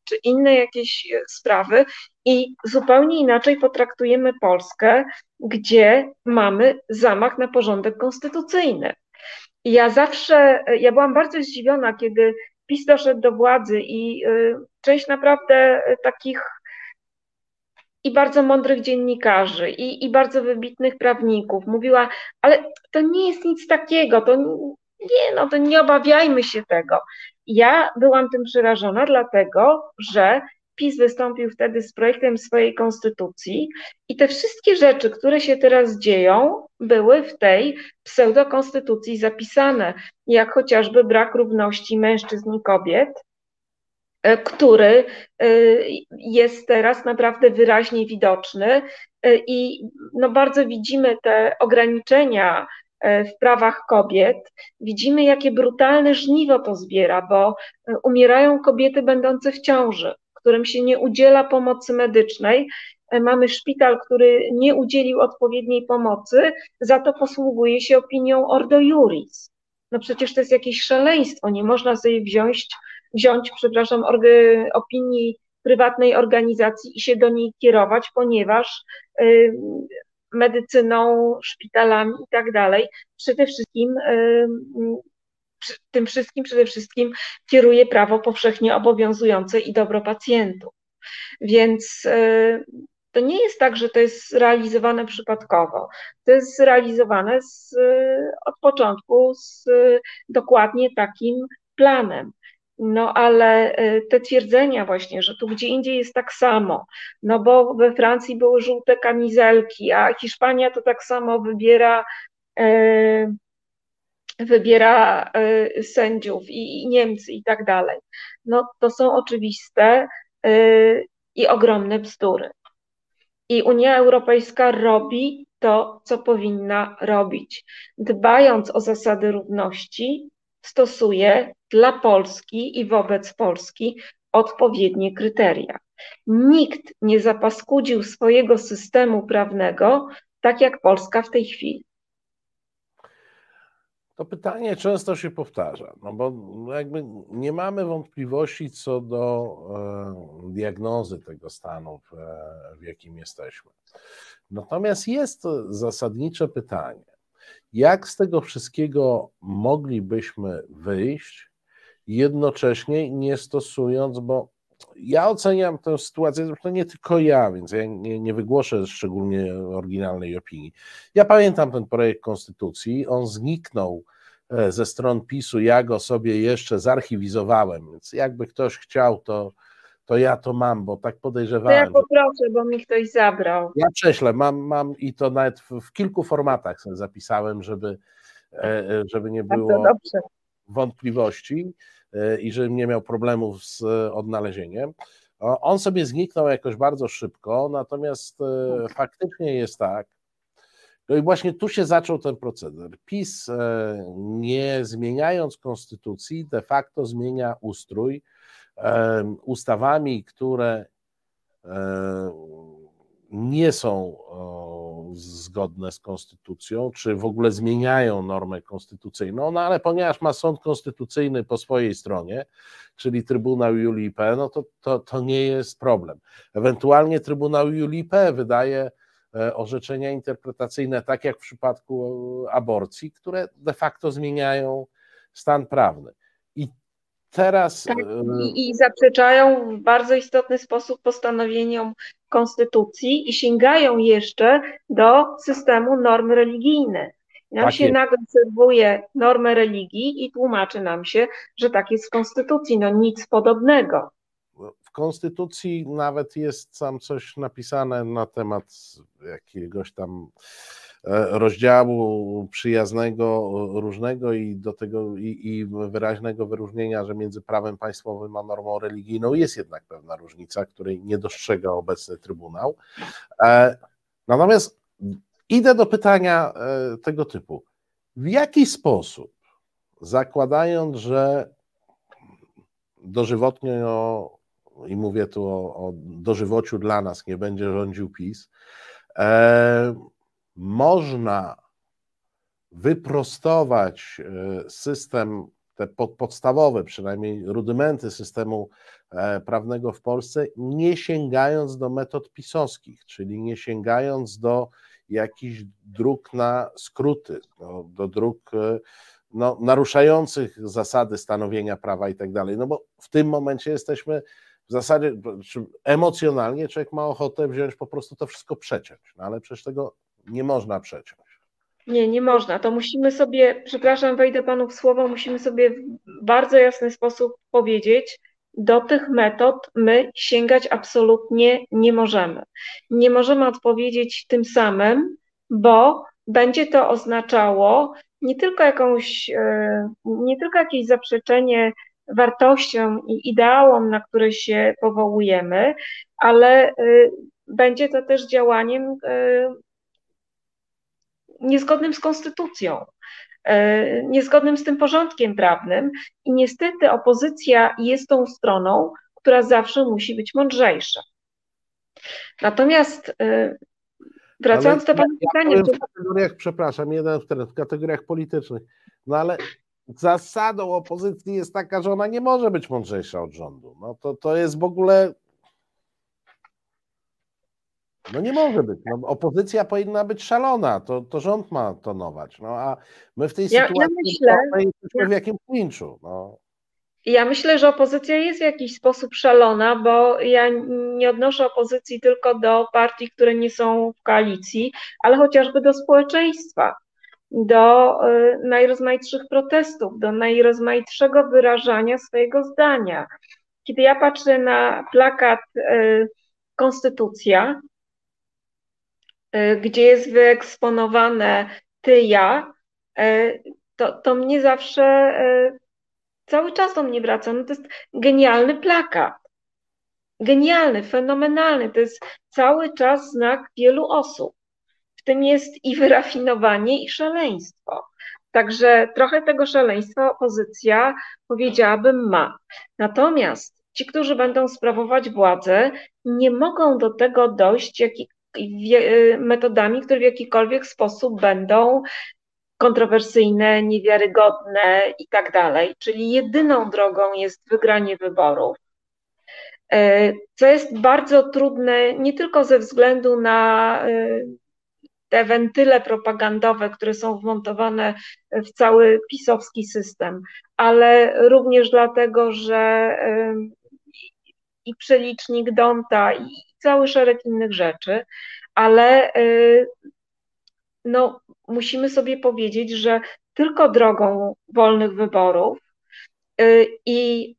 czy inne jakieś e, sprawy, i zupełnie inaczej potraktujemy Polskę, gdzie mamy zamach na porządek konstytucyjny. Ja zawsze, ja byłam bardzo zdziwiona, kiedy PiS doszedł do władzy i część naprawdę takich i bardzo mądrych dziennikarzy, i, i bardzo wybitnych prawników. Mówiła, ale to nie jest nic takiego, to nie, no to nie obawiajmy się tego. Ja byłam tym przerażona, dlatego że PiS wystąpił wtedy z projektem swojej konstytucji i te wszystkie rzeczy, które się teraz dzieją, były w tej pseudokonstytucji zapisane, jak chociażby brak równości mężczyzn i kobiet, E, który e, jest teraz naprawdę wyraźnie widoczny e, i no bardzo widzimy te ograniczenia w prawach kobiet, widzimy jakie brutalne żniwo to zbiera, bo umierają kobiety będące w ciąży, którym się nie udziela pomocy medycznej. Mamy szpital, który nie udzielił odpowiedniej pomocy, za to posługuje się opinią Ordo Juris. No przecież to jest jakieś szaleństwo, nie można sobie wziąć wziąć, przepraszam, opinii prywatnej organizacji i się do niej kierować, ponieważ y, medycyną, szpitalami i tak dalej, przede wszystkim y, tym wszystkim przede wszystkim kieruje prawo powszechnie obowiązujące i dobro pacjentów. Więc y, to nie jest tak, że to jest realizowane przypadkowo. To jest realizowane z, od początku z dokładnie takim planem. No ale te twierdzenia właśnie, że tu gdzie indziej jest tak samo, no bo we Francji były żółte kamizelki, a Hiszpania to tak samo wybiera wybiera y, sędziów i, Niemcy i tak dalej. No to są oczywiste i ogromne bzdury. I Unia Europejska robi to, co powinna robić, dbając o zasady równości, stosuje dla Polski i wobec Polski odpowiednie kryteria. Nikt nie zapaskudził swojego systemu prawnego tak jak Polska w tej chwili. To pytanie często się powtarza, no bo jakby nie mamy wątpliwości co do e, diagnozy tego stanu, w, w jakim jesteśmy. Natomiast jest zasadnicze pytanie, jak z tego wszystkiego moglibyśmy wyjść, jednocześnie nie stosując, bo ja oceniam tę sytuację, zresztą nie tylko ja, więc ja nie, nie, wygłoszę szczególnie oryginalnej opinii. Ja pamiętam ten projekt konstytucji, on zniknął e, ze stron PiSu, ja go sobie jeszcze zarchiwizowałem, więc jakby ktoś chciał, to to ja to mam, bo tak podejrzewałem. To ja poproszę, bo mi ktoś zabrał. Ja prześlę, mam, mam i to nawet w, w kilku formatach sobie zapisałem, żeby, e, e, żeby nie było wątpliwości e, i żebym nie miał problemów z odnalezieniem. On sobie zniknął jakoś bardzo szybko, natomiast faktycznie jest tak, no i właśnie tu się zaczął ten proceder. PiS, nie zmieniając konstytucji, de facto zmienia ustrój, ustawami, które nie są zgodne z konstytucją, czy w ogóle zmieniają normę konstytucyjną, no ale ponieważ ma sąd konstytucyjny po swojej stronie, czyli Trybunał Julii P., no to, to, to nie jest problem. Ewentualnie Trybunał Julii P. wydaje e, orzeczenia interpretacyjne, tak jak w przypadku aborcji, które de facto zmieniają stan prawny. I Teraz. Tak, y, i, I zaprzeczają w bardzo istotny sposób postanowieniom Konstytucji i sięgają jeszcze do systemu norm religijnych. Nam tak się jest. nagle normę religii i tłumaczy nam się, że tak jest w Konstytucji. No nic podobnego. Konstytucji nawet jest tam coś napisane na temat jakiegoś tam E, rozdziału przyjaznego, różnego i do tego i, i, wyraźnego wyróżnienia, że między prawem państwowym a normą religijną jest jednak pewna różnica, której nie dostrzega obecny Trybunał. E, natomiast idę do pytania e, tego typu. W jaki sposób, zakładając, że dożywotnio, i mówię tu o, o dożywociu dla nas, nie będzie rządził PiS, można wyprostować e, system, te podstawowe, przynajmniej rudymenty systemu e, prawnego w Polsce, nie sięgając do metod pisowskich, czyli nie sięgając do jakichś dróg na skróty, do, do dróg e, no, naruszających zasady stanowienia prawa i tak dalej. No bo w tym momencie jesteśmy w zasadzie emocjonalnie człowiek ma ochotę wziąć po prostu to wszystko przeciąć, no ale przecież tego nie można przeciąć. Nie, nie można. To musimy sobie, przepraszam, wejdę panu w słowo, musimy sobie w bardzo jasny sposób powiedzieć, do tych metod my sięgać absolutnie nie możemy. Nie możemy odpowiedzieć tym samym, bo będzie to oznaczało nie tylko jakąś, e, nie tylko jakieś zaprzeczenie wartościom i ideałom, na które się powołujemy, ale e, będzie to też działaniem e, niezgodnym z konstytucją, e, niezgodnym z tym porządkiem prawnym i niestety opozycja jest tą stroną, która zawsze musi być mądrzejsza. Natomiast wracając ale do Pana pytania. W kategoriach, przepraszam, jeden w kategoriach politycznych, no ale zasadą opozycji jest taka, że ona nie może być mądrzejsza od rządu. No to, to jest w ogóle No nie może być. No, opozycja powinna być szalona, to, to rząd ma tonować. No a my w tej ja, sytuacji ja myślę, jesteśmy w jakimś klinczu. No. Ja myślę, że opozycja jest w jakiś sposób szalona, bo ja nie odnoszę opozycji tylko do partii, które nie są w koalicji, ale chociażby do społeczeństwa, do y, najrozmaitszych protestów, do najrozmaitszego wyrażania swojego zdania. Kiedy ja patrzę na plakat y, Konstytucja, y, gdzie jest wyeksponowane ty, ja, to, to mnie zawsze cały czas do mnie wraca. No to jest genialny plakat. Genialny, fenomenalny. To jest cały czas znak wielu osób. W tym jest i wyrafinowanie, i szaleństwo. Także trochę tego szaleństwa opozycja, powiedziałabym, ma. Natomiast ci, którzy będą sprawować władzę, nie mogą do tego dojść metodami, które w jakikolwiek sposób będą kontrowersyjne, niewiarygodne i tak dalej. Czyli jedyną drogą jest wygranie wyborów. E, co jest bardzo trudne nie tylko ze względu na e, te wentyle propagandowe, które są wmontowane w cały pisowski system, ale również dlatego, że i przelicznik Donta, i cały szereg innych rzeczy, ale no, musimy sobie powiedzieć, że tylko drogą wolnych wyborów y, i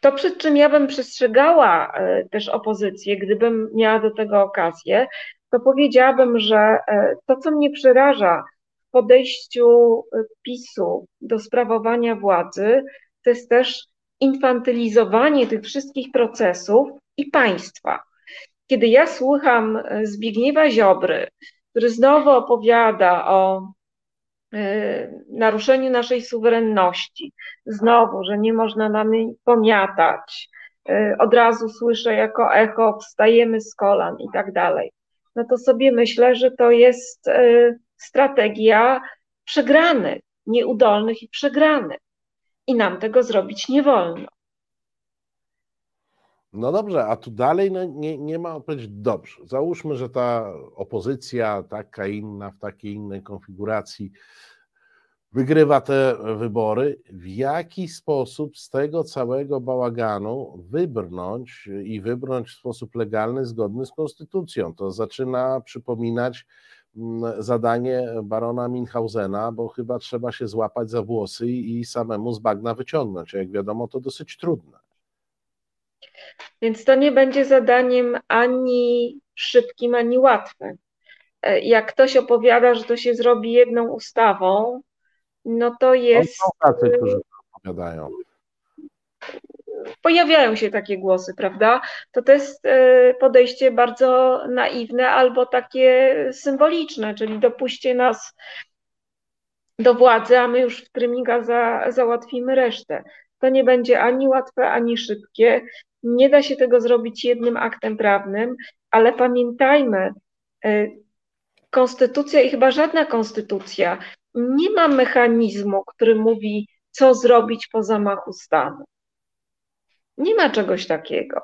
to, przed czym ja bym przestrzegała y, też opozycję, gdybym miała do tego okazję, to powiedziałabym, że y, to, co mnie przeraża w podejściu PiSu do sprawowania władzy, to jest też infantylizowanie tych wszystkich procesów i państwa. Kiedy ja słucham Zbigniewa Ziobry, który znowu opowiada o naruszeniu naszej suwerenności, znowu, że nie można nami pomiatać, od razu słyszę jako echo, wstajemy z kolan i tak dalej. No to sobie myślę, że to jest y, strategia przegranych, nieudolnych i przegranych. I nam tego zrobić nie wolno. No dobrze, a tu dalej no nie, nie ma odpowiedzi. Dobrze, załóżmy, że ta opozycja, taka inna, w takiej innej konfiguracji, wygrywa te wybory. W jaki sposób z tego całego bałaganu wybrnąć i wybrnąć w sposób legalny, zgodny z konstytucją? To zaczyna przypominać mm, zadanie barona Minhausena, bo chyba trzeba się złapać za włosy i samemu z bagna wyciągnąć. A jak wiadomo, to dosyć trudne. Więc to nie będzie zadaniem ani szybkim, ani łatwym. E, jak ktoś opowiada, że to się zrobi jedną ustawą, no to jest. Są tacy, którzy opowiadają. Pojawiają się takie głosy, prawda? To to jest e, podejście bardzo naiwne albo takie symboliczne, czyli dopuśćcie nas do władzy, a my już w Trymiga za, załatwimy resztę. To nie będzie ani łatwe, ani szybkie. Nie da się tego zrobić jednym aktem prawnym, ale pamiętajmy, y, konstytucja i chyba żadna konstytucja nie ma mechanizmu, który mówi, co zrobić po zamachu stanu. Nie ma czegoś takiego.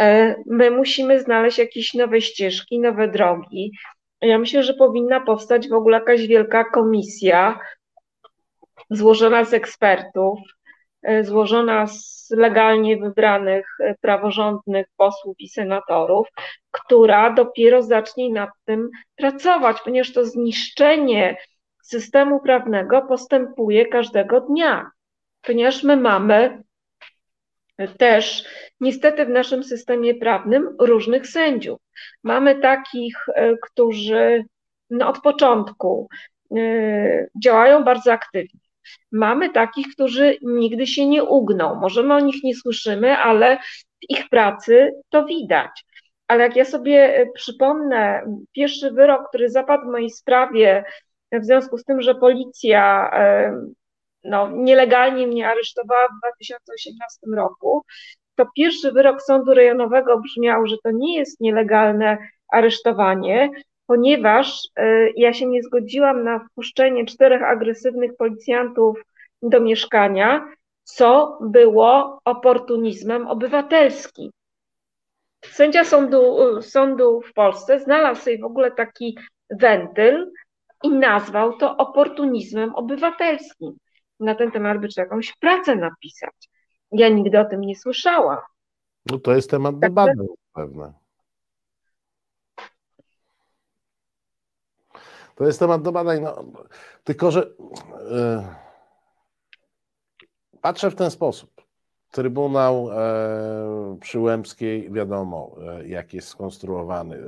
E, my musimy znaleźć jakieś nowe ścieżki, nowe drogi. Ja myślę, że powinna powstać w ogóle jakaś wielka komisja złożona z ekspertów, E, złożona z legalnie wybranych e, praworządnych posłów i senatorów, która dopiero zacznie nad tym pracować, ponieważ to zniszczenie systemu prawnego postępuje każdego dnia, ponieważ my mamy też niestety w naszym systemie prawnym różnych sędziów. Mamy takich, e, którzy no, od początku działają bardzo aktywnie Mamy takich, którzy nigdy się nie ugną. Możemy o nich nie słyszymy, ale w ich pracy to widać. Ale jak ja sobie e, przypomnę pierwszy wyrok, który zapadł w mojej sprawie, w związku z tym, że policja e, no, nielegalnie mnie aresztowała w 2018 roku, to pierwszy wyrok sądu rejonowego brzmiał, że to nie jest nielegalne aresztowanie, ponieważ e, ja się nie zgodziłam na wpuszczenie czterech agresywnych policjantów do mieszkania, co było oportunizmem obywatelskim. sędzia sądu, sądu w Polsce znalazł sobie w ogóle taki wentyl i nazwał to oportunizmem obywatelskim. Na ten temat by trzeba jakąś pracę napisać. Ja nigdy o tym nie słyszałam. No to jest temat tak debaty pewne. To jest temat do badań. No, tylko, że yy, patrzę w ten sposób. Trybunał e, Przyłębskiej, wiadomo, e, jak jest skonstruowany.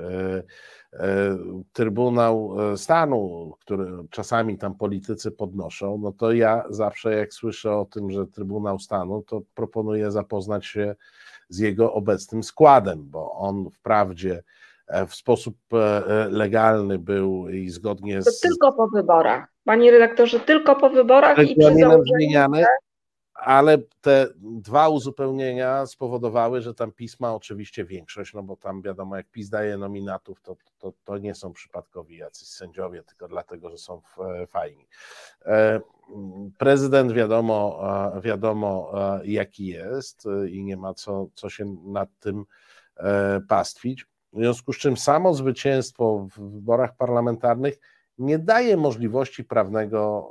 E, e, Trybunał Stanu, który czasami tam politycy podnoszą, no to ja zawsze, jak słyszę o tym, że Trybunał Stanu, to proponuję zapoznać się z jego obecnym składem, bo on wprawdzie E, w sposób e, legalny był i zgodnie z. To tylko po wyborach. Panie redaktorze, tylko po wyborach i przy zmieniane, ale te dwa uzupełnienia spowodowały, że tam pisma oczywiście większość, no bo tam wiadomo, jak PiS daje nominatów, to, to, to nie są przypadkowi jacyś sędziowie, tylko dlatego, że są e, fajni. Prezydent wiadomo, wiadomo jaki jest i nie ma co, co się nad tym pastwić. W związku z czym samo zwycięstwo w wyborach parlamentarnych nie daje możliwości prawnego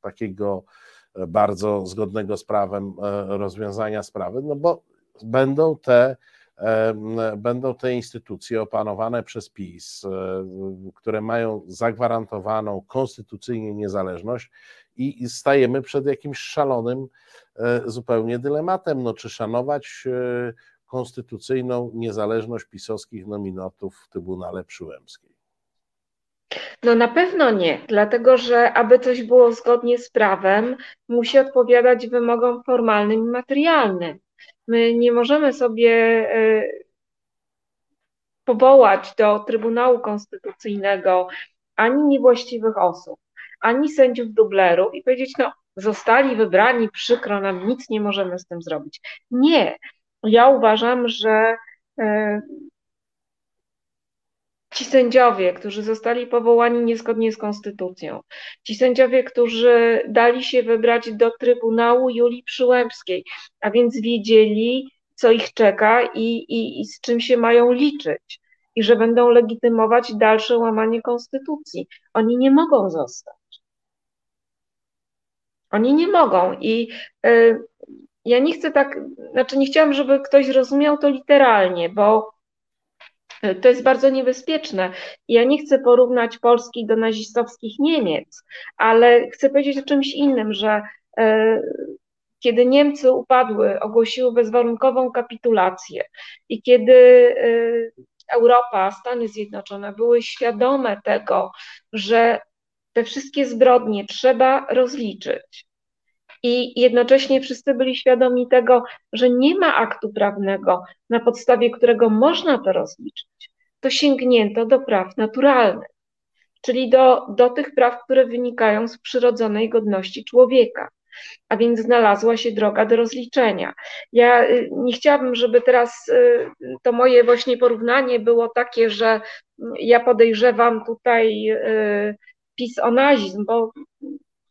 takiego e, bardzo zgodnego z prawem e, rozwiązania sprawy, no bo będą te, e, będą te instytucje opanowane przez PiS, które mają zagwarantowaną konstytucyjnie niezależność i stajemy przed jakimś szalonym zupełnie dylematem, no czy szanować konstytucyjną niezależność pisowskich nominatów w Trybunale Przyłębskiej? No na pewno nie, dlatego że aby coś było zgodnie z prawem, musi odpowiadać wymogom formalnym i materialnym. My nie możemy sobie e, powołać do Trybunału Konstytucyjnego ani niewłaściwych osób, ani sędziów dublerów i powiedzieć, no zostali wybrani, przykro nam, nic nie możemy z tym zrobić. Nie, ja uważam, że e, ci sędziowie, którzy zostali powołani niezgodnie z konstytucją, ci sędziowie, którzy dali się wybrać do Trybunału Julii Przyłębskiej, a więc wiedzieli, co ich czeka i, i, i z czym się mają liczyć, i że będą legitymować dalsze łamanie konstytucji. Oni nie mogą zostać. Oni nie mogą. I y, ja nie chcę tak, znaczy nie chciałam, żeby ktoś rozumiał to literalnie, bo e, to jest bardzo niebezpieczne. Ja nie chcę porównać Polski do nazistowskich Niemiec, ale chcę powiedzieć o czymś innym, że e, kiedy Niemcy upadły, ogłosiły bezwarunkową kapitulację i kiedy e, Europa, Stany Zjednoczone były świadome tego, że te wszystkie zbrodnie trzeba rozliczyć, i jednocześnie wszyscy byli świadomi tego, że nie ma aktu prawnego, na podstawie którego można to rozliczyć. To sięgnięto do praw naturalnych, czyli do, do tych praw, które wynikają z przyrodzonej godności człowieka. A więc znalazła się droga do rozliczenia. Ja y, nie chciałabym, żeby teraz y, to moje właśnie porównanie było takie, że ja podejrzewam tutaj y, PiS o nazizm, bo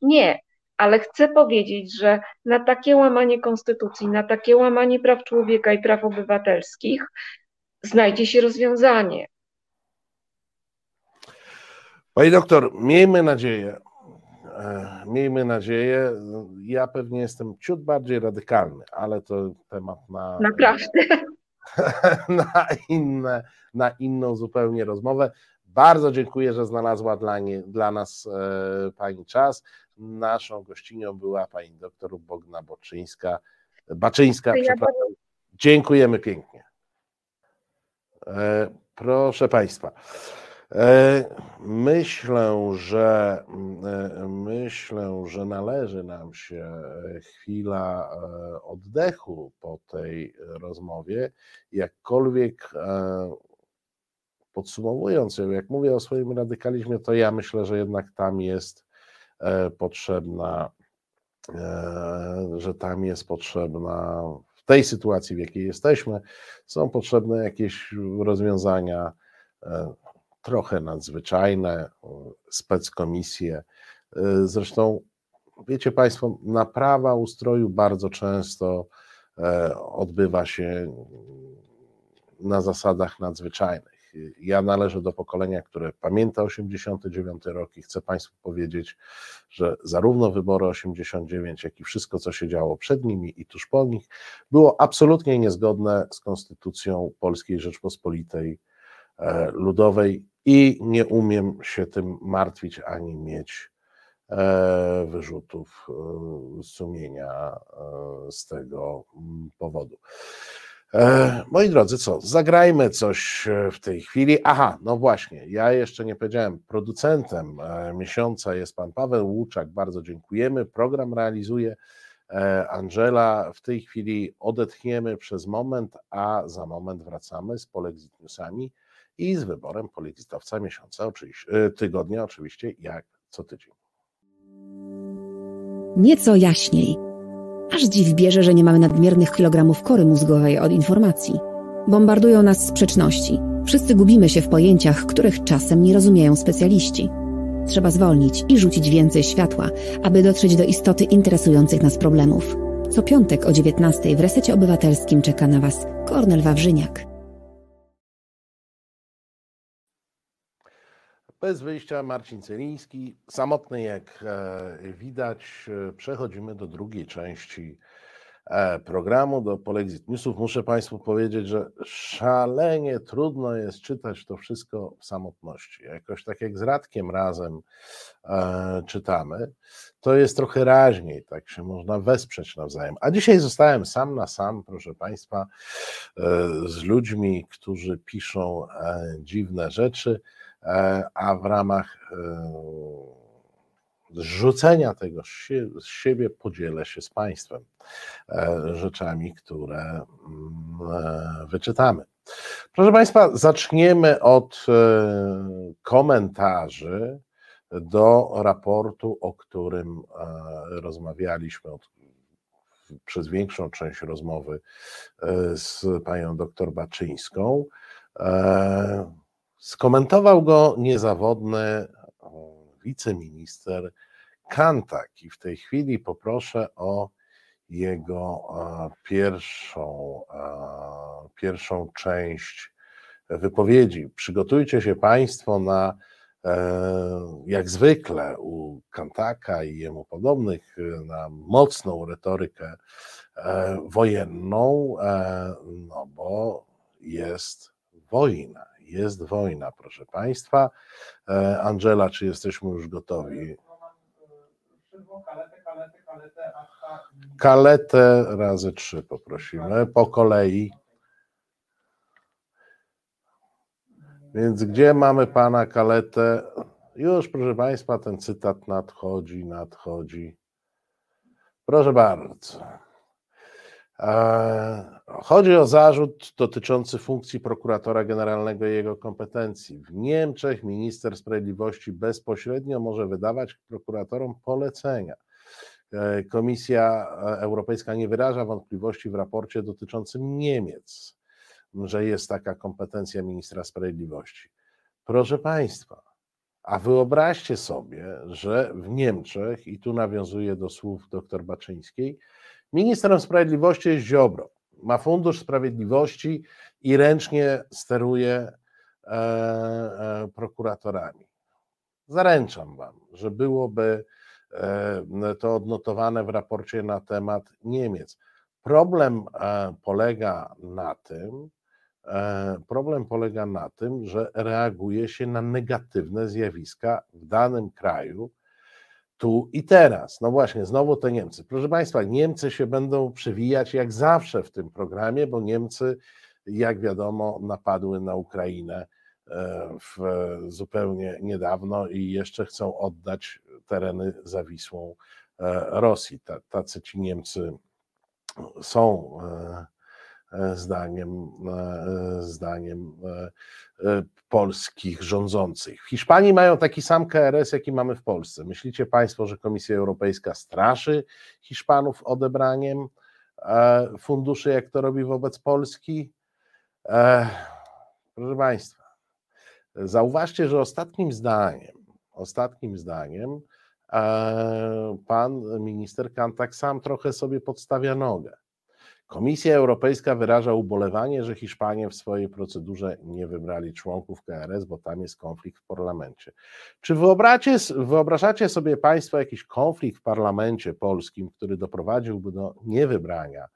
nie ale chcę powiedzieć, że na takie łamanie konstytucji, na takie łamanie praw człowieka i praw obywatelskich znajdzie się rozwiązanie. Pani doktor, miejmy nadzieję, e, miejmy nadzieję, ja pewnie jestem ciut bardziej radykalny, ale to temat na. Naprawdę. Na, inne, na inną zupełnie rozmowę. Bardzo dziękuję, że znalazła dla, nie, dla nas e, Pani czas. Naszą gościnią była pani doktor Bogna Boczyńska, Baczyńska. przepraszam. Dziękujemy pięknie. E, proszę Państwa. E, myślę, że e, myślę, że należy nam się chwila oddechu po tej rozmowie. Jakkolwiek podsumowując ją, jak mówię o swoim radykalizmie, to ja myślę, że jednak tam jest E, potrzebna, e, że tam jest potrzebna w tej sytuacji, w jakiej jesteśmy, są potrzebne jakieś rozwiązania e, trochę nadzwyczajne, speckomisje. Zresztą, wiecie Państwo, naprawa ustroju bardzo często odbywa się na zasadach nadzwyczajnych. Ja należę do pokolenia, które pamięta 89 rok i chcę Państwu powiedzieć, że zarówno wybory 89, jak i wszystko, co się działo przed nimi i tuż po nich, było absolutnie niezgodne z konstytucją Polskiej Rzeczpospolitej e, Ludowej i nie umiem się tym martwić ani mieć e, wyrzutów e, sumienia z tego mm, powodu. E, moi drodzy, co? Zagrajmy coś e, w tej chwili. Aha, no właśnie, ja jeszcze nie powiedziałem, producentem e, miesiąca jest pan Paweł Łuczak, bardzo dziękujemy. Program realizuje Angela. W tej chwili odetchniemy przez moment, a za moment wracamy z Polexit Newsami i z wyborem polexitowca miesiąca, oczywiście, tygodnia oczywiście, jak co tydzień. Nieco jaśniej. Aż dziw bierze, że nie mamy nadmiernych kilogramów kory mózgowej od informacji. Bombardują nas sprzeczności. Wszyscy gubimy się w pojęciach, których czasem nie rozumieją specjaliści. Trzeba zwolnić i rzucić więcej światła, aby dotrzeć do istoty interesujących nas problemów. Co piątek o 19 w Resecie Obywatelskim czeka na Was Kornel Wawrzyniak. Bez wyjścia Marcin Celiński. Samotny jak e, widać, e, przechodzimy do drugiej części e, programu, do Polexit Newsów. Muszę Państwu powiedzieć, że szalenie trudno jest czytać to wszystko w samotności. Jakoś tak jak z Radkiem razem czytamy, to jest trochę raźniej, tak się można wesprzeć nawzajem. A dzisiaj zostałem sam na sam, proszę Państwa, z ludźmi, którzy piszą dziwne rzeczy. E, a w ramach e, rzucenia tego z siebie podzielę się z Państwem e, rzeczami, które mm, wyczytamy. Proszę Państwa, zaczniemy od komentarzy do raportu, o którym rozmawialiśmy przez większą część rozmowy z panią doktor Baczyńską. Skomentował go niezawodny wiceminister Kantak i w tej chwili poproszę o jego pierwszą, pierwszą część wypowiedzi. Przygotujcie się Państwo na, e, jak zwykle u Kantaka i jemu podobnych, na mocną retorykę e, wojenną, e, no bo jest wojna jest wojna, proszę Państwa. E, Angela, czy jesteśmy już gotowi? Kaletę razy trzy poprosimy, po kolei. Więc gdzie mamy pana kaletę? Już, proszę Państwa, ten cytat nadchodzi, nadchodzi. Proszę bardzo. E, chodzi o zarzut dotyczący funkcji prokuratora generalnego i jego kompetencji. W Niemczech minister sprawiedliwości bezpośrednio może wydawać prokuratorom polecenia. E, Komisja Europejska nie wyraża wątpliwości w raporcie dotyczącym Niemiec, że jest taka kompetencja ministra sprawiedliwości. Proszę Państwa, a wyobraźcie sobie, że w Niemczech, i tu nawiązuję do słów dr Baczyńskiej, Ministrem Sprawiedliwości jest Ziobro. Ma Fundusz Sprawiedliwości i ręcznie steruje e, e, prokuratorami. Zaręczam Wam, że byłoby e, to odnotowane w raporcie na temat Niemiec. Problem e, polega na tym, e, problem polega na tym, że reaguje się na negatywne zjawiska w danym kraju, tu i teraz. No właśnie, znowu te Niemcy. Proszę Państwa, Niemcy się będą przewijać jak zawsze w tym programie, bo Niemcy, jak wiadomo, napadły na Ukrainę e, w, zupełnie niedawno i jeszcze chcą oddać tereny za Wisłą e, Rosji. Tacy ci Niemcy są e, zdaniem, zdaniem polskich rządzących. W Hiszpanii mają taki sam KRS, jaki mamy w Polsce. Myślicie Państwo, że Komisja Europejska straszy Hiszpanów odebraniem e, funduszy, jak to robi wobec Polski? E, proszę Państwa, zauważcie, że ostatnim zdaniem, ostatnim zdaniem e, pan minister Kantak sam trochę sobie podstawia nogę. Komisja Europejska wyraża ubolewanie, że Hiszpanie w swojej procedurze nie wybrali członków KRS, bo tam jest konflikt w parlamencie. Czy wyobrażacie sobie Państwo jakiś konflikt w parlamencie polskim, który doprowadziłby do niewybrania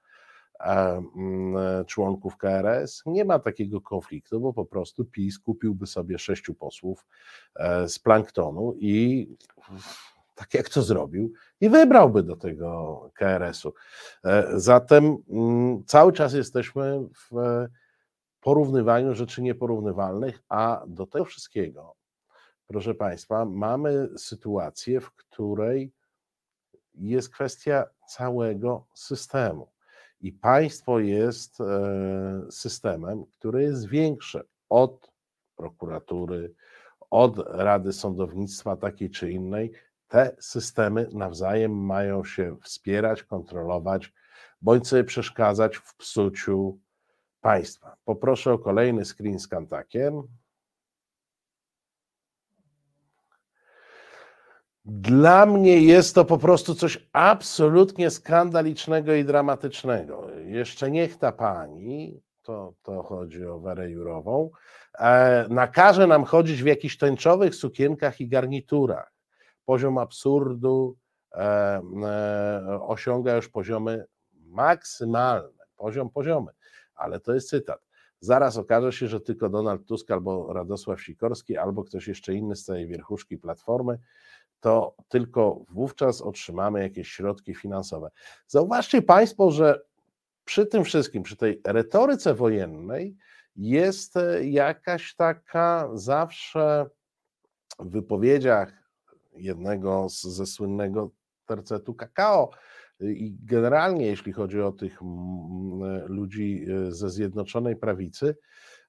członków KRS? Nie ma takiego konfliktu, bo po prostu PiS kupiłby sobie sześciu posłów e, z planktonu i tak jak to zrobił, i wybrałby do tego KRS-u. E, zatem mm, cały czas jesteśmy w porównywaniu rzeczy nieporównywalnych, a do tego wszystkiego, proszę Państwa, mamy sytuację, w której jest kwestia całego systemu. I państwo jest e, systemem, który jest większe od prokuratury, od Rady Sądownictwa takiej czy innej, te systemy nawzajem mają się wspierać, kontrolować, bądź sobie przeszkadzać w psuciu państwa. Poproszę o kolejny screen z kantakiem. Dla mnie jest to po prostu coś absolutnie skandalicznego i dramatycznego. Jeszcze niech ta pani, to, to chodzi o Werę Jurową, e, nakaże nam chodzić w jakichś tęczowych sukienkach i garniturach poziom absurdu e, e, osiąga już poziomy maksymalne, poziom poziomy, ale to jest cytat. Zaraz okaże się, że tylko Donald Tusk albo Radosław Sikorski, albo ktoś jeszcze inny z tej wierchuszki platformy, to tylko wówczas otrzymamy jakieś środki finansowe. Zauważcie Państwo, że przy tym wszystkim, przy tej retoryce wojennej jest jakaś taka zawsze w wypowiedziach jednego z, ze słynnego tercetu kakao. I generalnie, jeśli chodzi o tych ludzi e, ze Zjednoczonej Prawicy,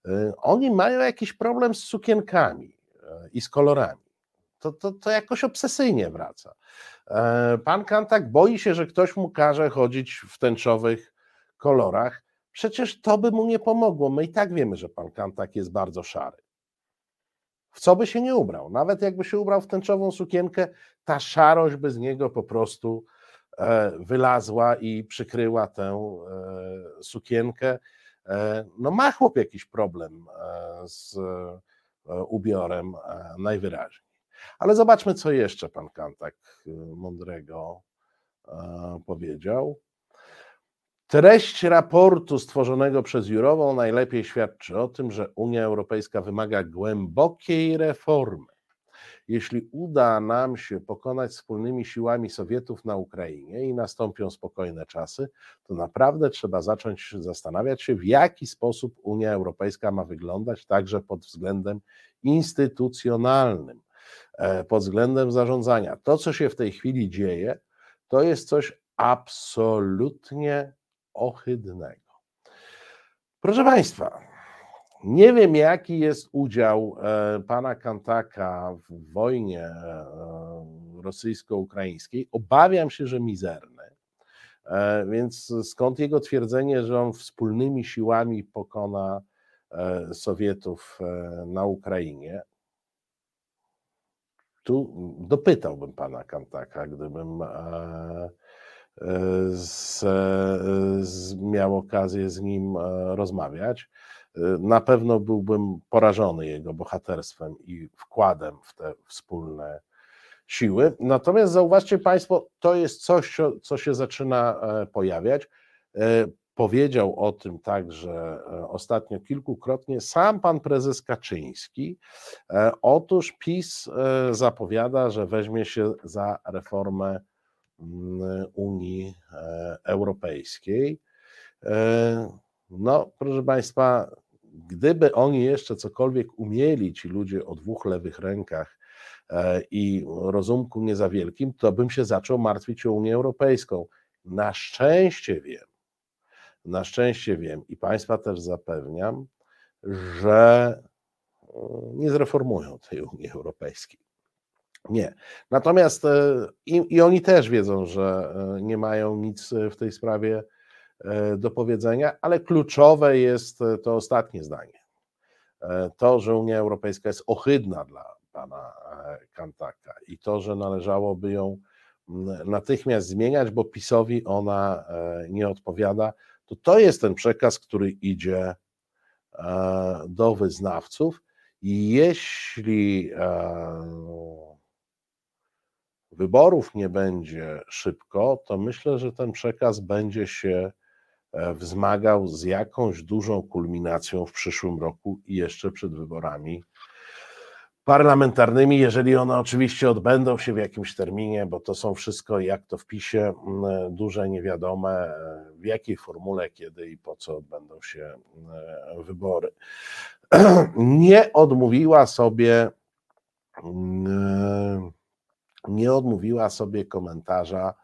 e, oni mają jakiś problem z sukienkami e, i z kolorami. To, to, to jakoś obsesyjnie wraca. Pan Kantak boi się, że ktoś mu każe chodzić w tęczowych kolorach. Przecież to by mu nie pomogło. My i tak wiemy, że pan Kantak jest bardzo szary w co by się nie ubrał. Nawet jakby się ubrał w tęczową sukienkę, ta szarość by z niego po prostu e, wylazła i przykryła tę e, sukienkę. E, no ma chłop jakiś problem z ubiorem najwyraźniej. Ale zobaczmy, co jeszcze pan Kantak mądrego powiedział. Treść raportu stworzonego przez Jurową najlepiej świadczy o tym, że Unia Europejska wymaga głębokiej reformy. Jeśli uda nam się pokonać wspólnymi siłami Sowietów na Ukrainie i nastąpią spokojne czasy, to naprawdę trzeba zacząć zastanawiać się, w jaki sposób Unia Europejska ma wyglądać także pod względem instytucjonalnym, e, pod względem zarządzania. To, co się w tej chwili dzieje, to jest coś absolutnie ohydnego. Proszę Państwa, nie wiem, jaki jest udział e, pana Kantaka w wojnie e, rosyjsko-ukraińskiej. Obawiam się, że mizerny. E, więc skąd jego twierdzenie, że on wspólnymi siłami pokona Sowietów na Ukrainie? Tu dopytałbym pana Kantaka, gdybym z, z, miał okazję z nim e, rozmawiać. E, na pewno byłbym porażony jego bohaterstwem i wkładem w te wspólne siły. Natomiast zauważcie Państwo, to jest coś, co się zaczyna e, pojawiać. Powiedział o tym także ostatnio kilkukrotnie sam pan prezes Kaczyński. Otóż PiS zapowiada, że weźmie się za reformę Unii e, Europejskiej. E, no, proszę Państwa, gdyby oni jeszcze cokolwiek umieli, ci ludzie o dwóch lewych rękach e, i rozumku nie za wielkim, to bym się zaczął martwić o Unię Europejską. Na szczęście wiem, na szczęście wiem i Państwa też zapewniam, że nie zreformują tej Unii Europejskiej. Nie. Natomiast e, i, i, oni też wiedzą, że e, nie mają nic w tej sprawie e, do powiedzenia, ale kluczowe jest to ostatnie zdanie. To, że Unia Europejska jest ohydna dla pana Kantaka i to, że należałoby ją natychmiast zmieniać, bo PiSowi ona nie odpowiada, to to jest ten przekaz, który idzie do wyznawców. I jeśli wyborów nie będzie szybko, to myślę, że ten przekaz będzie się e, wzmagał z jakąś dużą kulminacją w przyszłym roku i jeszcze przed wyborami parlamentarnymi, jeżeli one oczywiście odbędą się w jakimś terminie, bo to są wszystko, jak to w PiSie, duże niewiadome, e, w jakiej formule, kiedy i po co odbędą się e, wybory. Nie odmówiła sobie nie odmówiła sobie komentarza.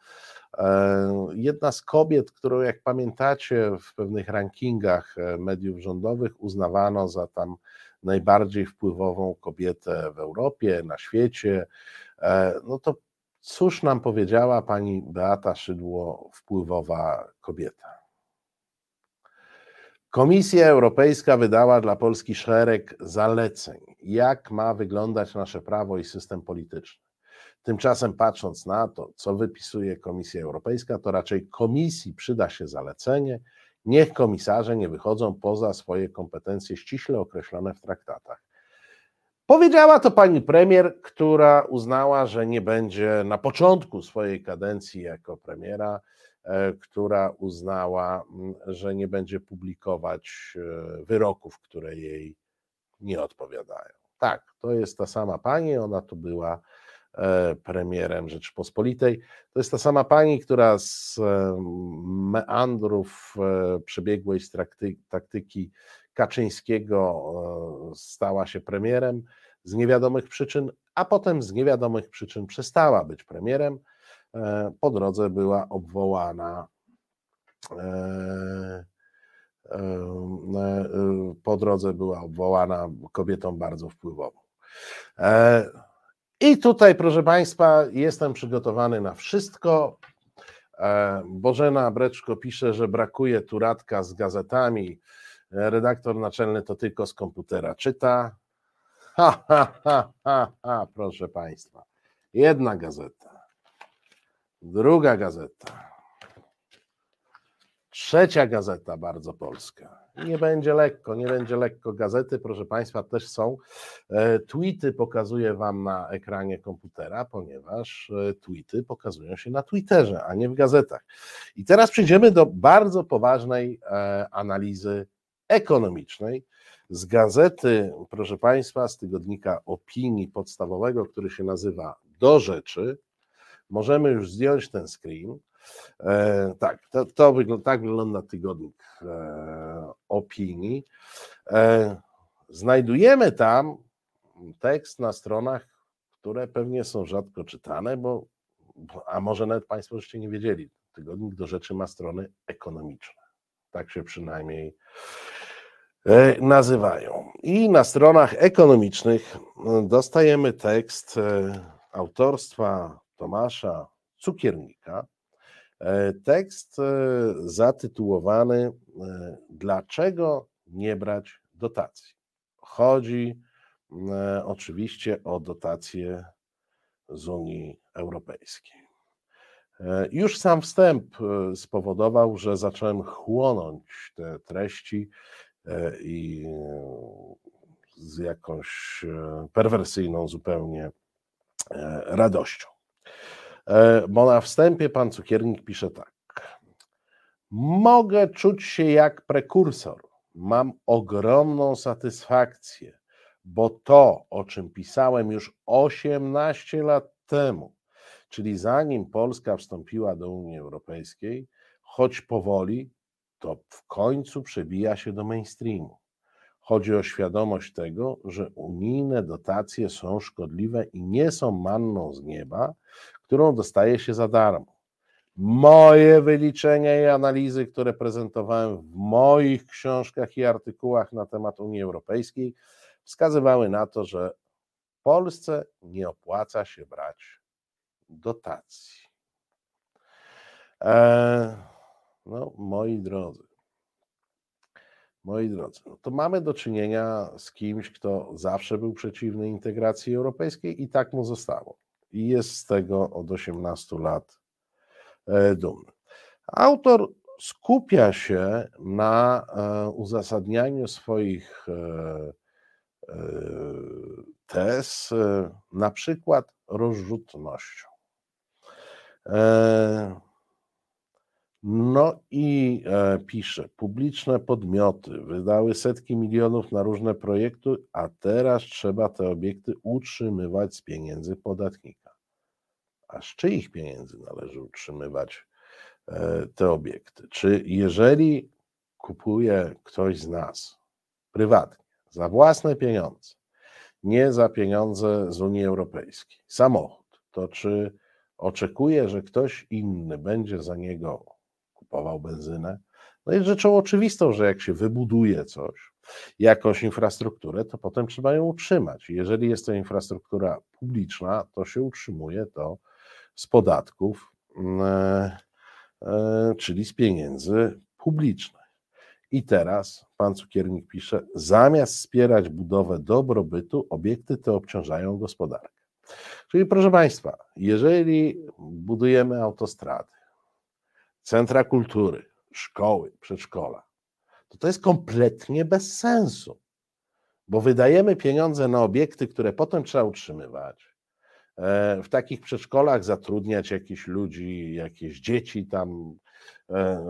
E, jedna z kobiet, którą, jak pamiętacie, w pewnych rankingach e, mediów rządowych uznawano za tam najbardziej wpływową kobietę w Europie, na świecie, e, no to cóż nam powiedziała pani Beata Szydło, wpływowa kobieta? Komisja Europejska wydała dla Polski szereg zaleceń, jak ma wyglądać nasze prawo i system polityczny. Tymczasem patrząc na to, co wypisuje Komisja Europejska, to raczej komisji przyda się zalecenie, niech komisarze nie wychodzą poza swoje kompetencje ściśle określone w traktatach. Powiedziała to pani premier, która uznała, że nie będzie na początku swojej kadencji jako premiera, e, która uznała, że nie będzie publikować e, wyroków, które jej nie odpowiadają. Tak, to jest ta sama pani, ona tu była premierem Rzeczypospolitej. To jest ta sama pani, która z e, meandrów e, przebiegłej taktyki Kaczyńskiego stała się premierem z niewiadomych przyczyn, a potem z niewiadomych przyczyn przestała być premierem. Po drodze była obwołana po drodze była obwołana kobietą bardzo wpływową. I tutaj, proszę Państwa, jestem przygotowany na wszystko. E, Bożena Breczko pisze, że brakuje turadka z gazetami. Redaktor naczelny to tylko z komputera czyta. Ha, ha, ha, ha, ha, proszę Państwa. Jedna gazeta, druga gazeta, trzecia gazeta bardzo polska nie będzie lekko, nie będzie lekko. Gazety, proszę Państwa, też są. E, tweety pokazuję Wam na ekranie komputera, ponieważ e, tweety pokazują się na Twitterze, a nie w gazetach. I teraz przejdziemy do bardzo poważnej e, analizy ekonomicznej z gazety, proszę Państwa, z tygodnika opinii podstawowego, który się nazywa Do Rzeczy. Możemy już zdjąć ten screen. E, tak, to, to wygląda, tak wygląda tygodnik e, opinii. E, znajdujemy tam tekst na stronach, które pewnie są rzadko czytane, bo, a może nawet Państwo żeście nie wiedzieli, tygodnik do rzeczy ma strony ekonomiczne. Tak się przynajmniej e, nazywają. I na stronach ekonomicznych dostajemy tekst e, autorstwa Tomasza Cukiernika, E, tekst e, zatytułowany e, Dlaczego nie brać dotacji? Chodzi oczywiście o dotacje z Unii Europejskiej. Już sam wstęp spowodował, że zacząłem chłonąć te treści i z jakąś perwersyjną zupełnie radością. E, bo na wstępie pan cukiernik pisze tak. Mogę czuć się jak prekursor. Mam ogromną satysfakcję, bo to, o czym pisałem już 18 lat temu, czyli zanim Polska wstąpiła do Unii Europejskiej, choć powoli, to w końcu przebija się do mainstreamu. Chodzi o świadomość tego, że unijne dotacje są szkodliwe i nie są manną z nieba, którą dostaje się za darmo. Moje wyliczenia i analizy, które prezentowałem w moich książkach i artykułach na temat Unii Europejskiej, wskazywały na to, że Polsce nie opłaca się brać dotacji. Eee, no, moi drodzy, moi drodzy, no to mamy do czynienia z kimś, kto zawsze był przeciwny integracji europejskiej i tak mu zostało i jest z tego od 18 lat e, dumny. Autor skupia się na e, uzasadnianiu swoich e, tez, na przykład rozrzutnością. No i pisze, publiczne podmioty wydały setki milionów na różne projekty, a teraz trzeba te obiekty utrzymywać z pieniędzy podatnika. A z czyich pieniędzy należy utrzymywać E, te obiekty. Czy jeżeli kupuje ktoś z nas prywatnie, za własne pieniądze, nie za pieniądze z Unii Europejskiej, samochód, to czy oczekuje, że ktoś inny będzie za niego kupował benzynę? No jest rzeczą oczywistą, że jak się wybuduje coś, jakąś infrastrukturę, to potem trzeba ją utrzymać. Jeżeli jest to infrastruktura publiczna, to się utrzymuje to z podatków mm, e, E, czyli z pieniędzy publicznych. I teraz pan cukiernik pisze, zamiast wspierać budowę dobrobytu, obiekty te obciążają gospodarkę. Czyli proszę Państwa, jeżeli budujemy autostrady, centra kultury, szkoły, przedszkola, to to jest kompletnie bez sensu, bo wydajemy pieniądze na obiekty, które potem trzeba utrzymywać, E, w takich przedszkolach zatrudniać jakichś ludzi, jakieś dzieci tam e,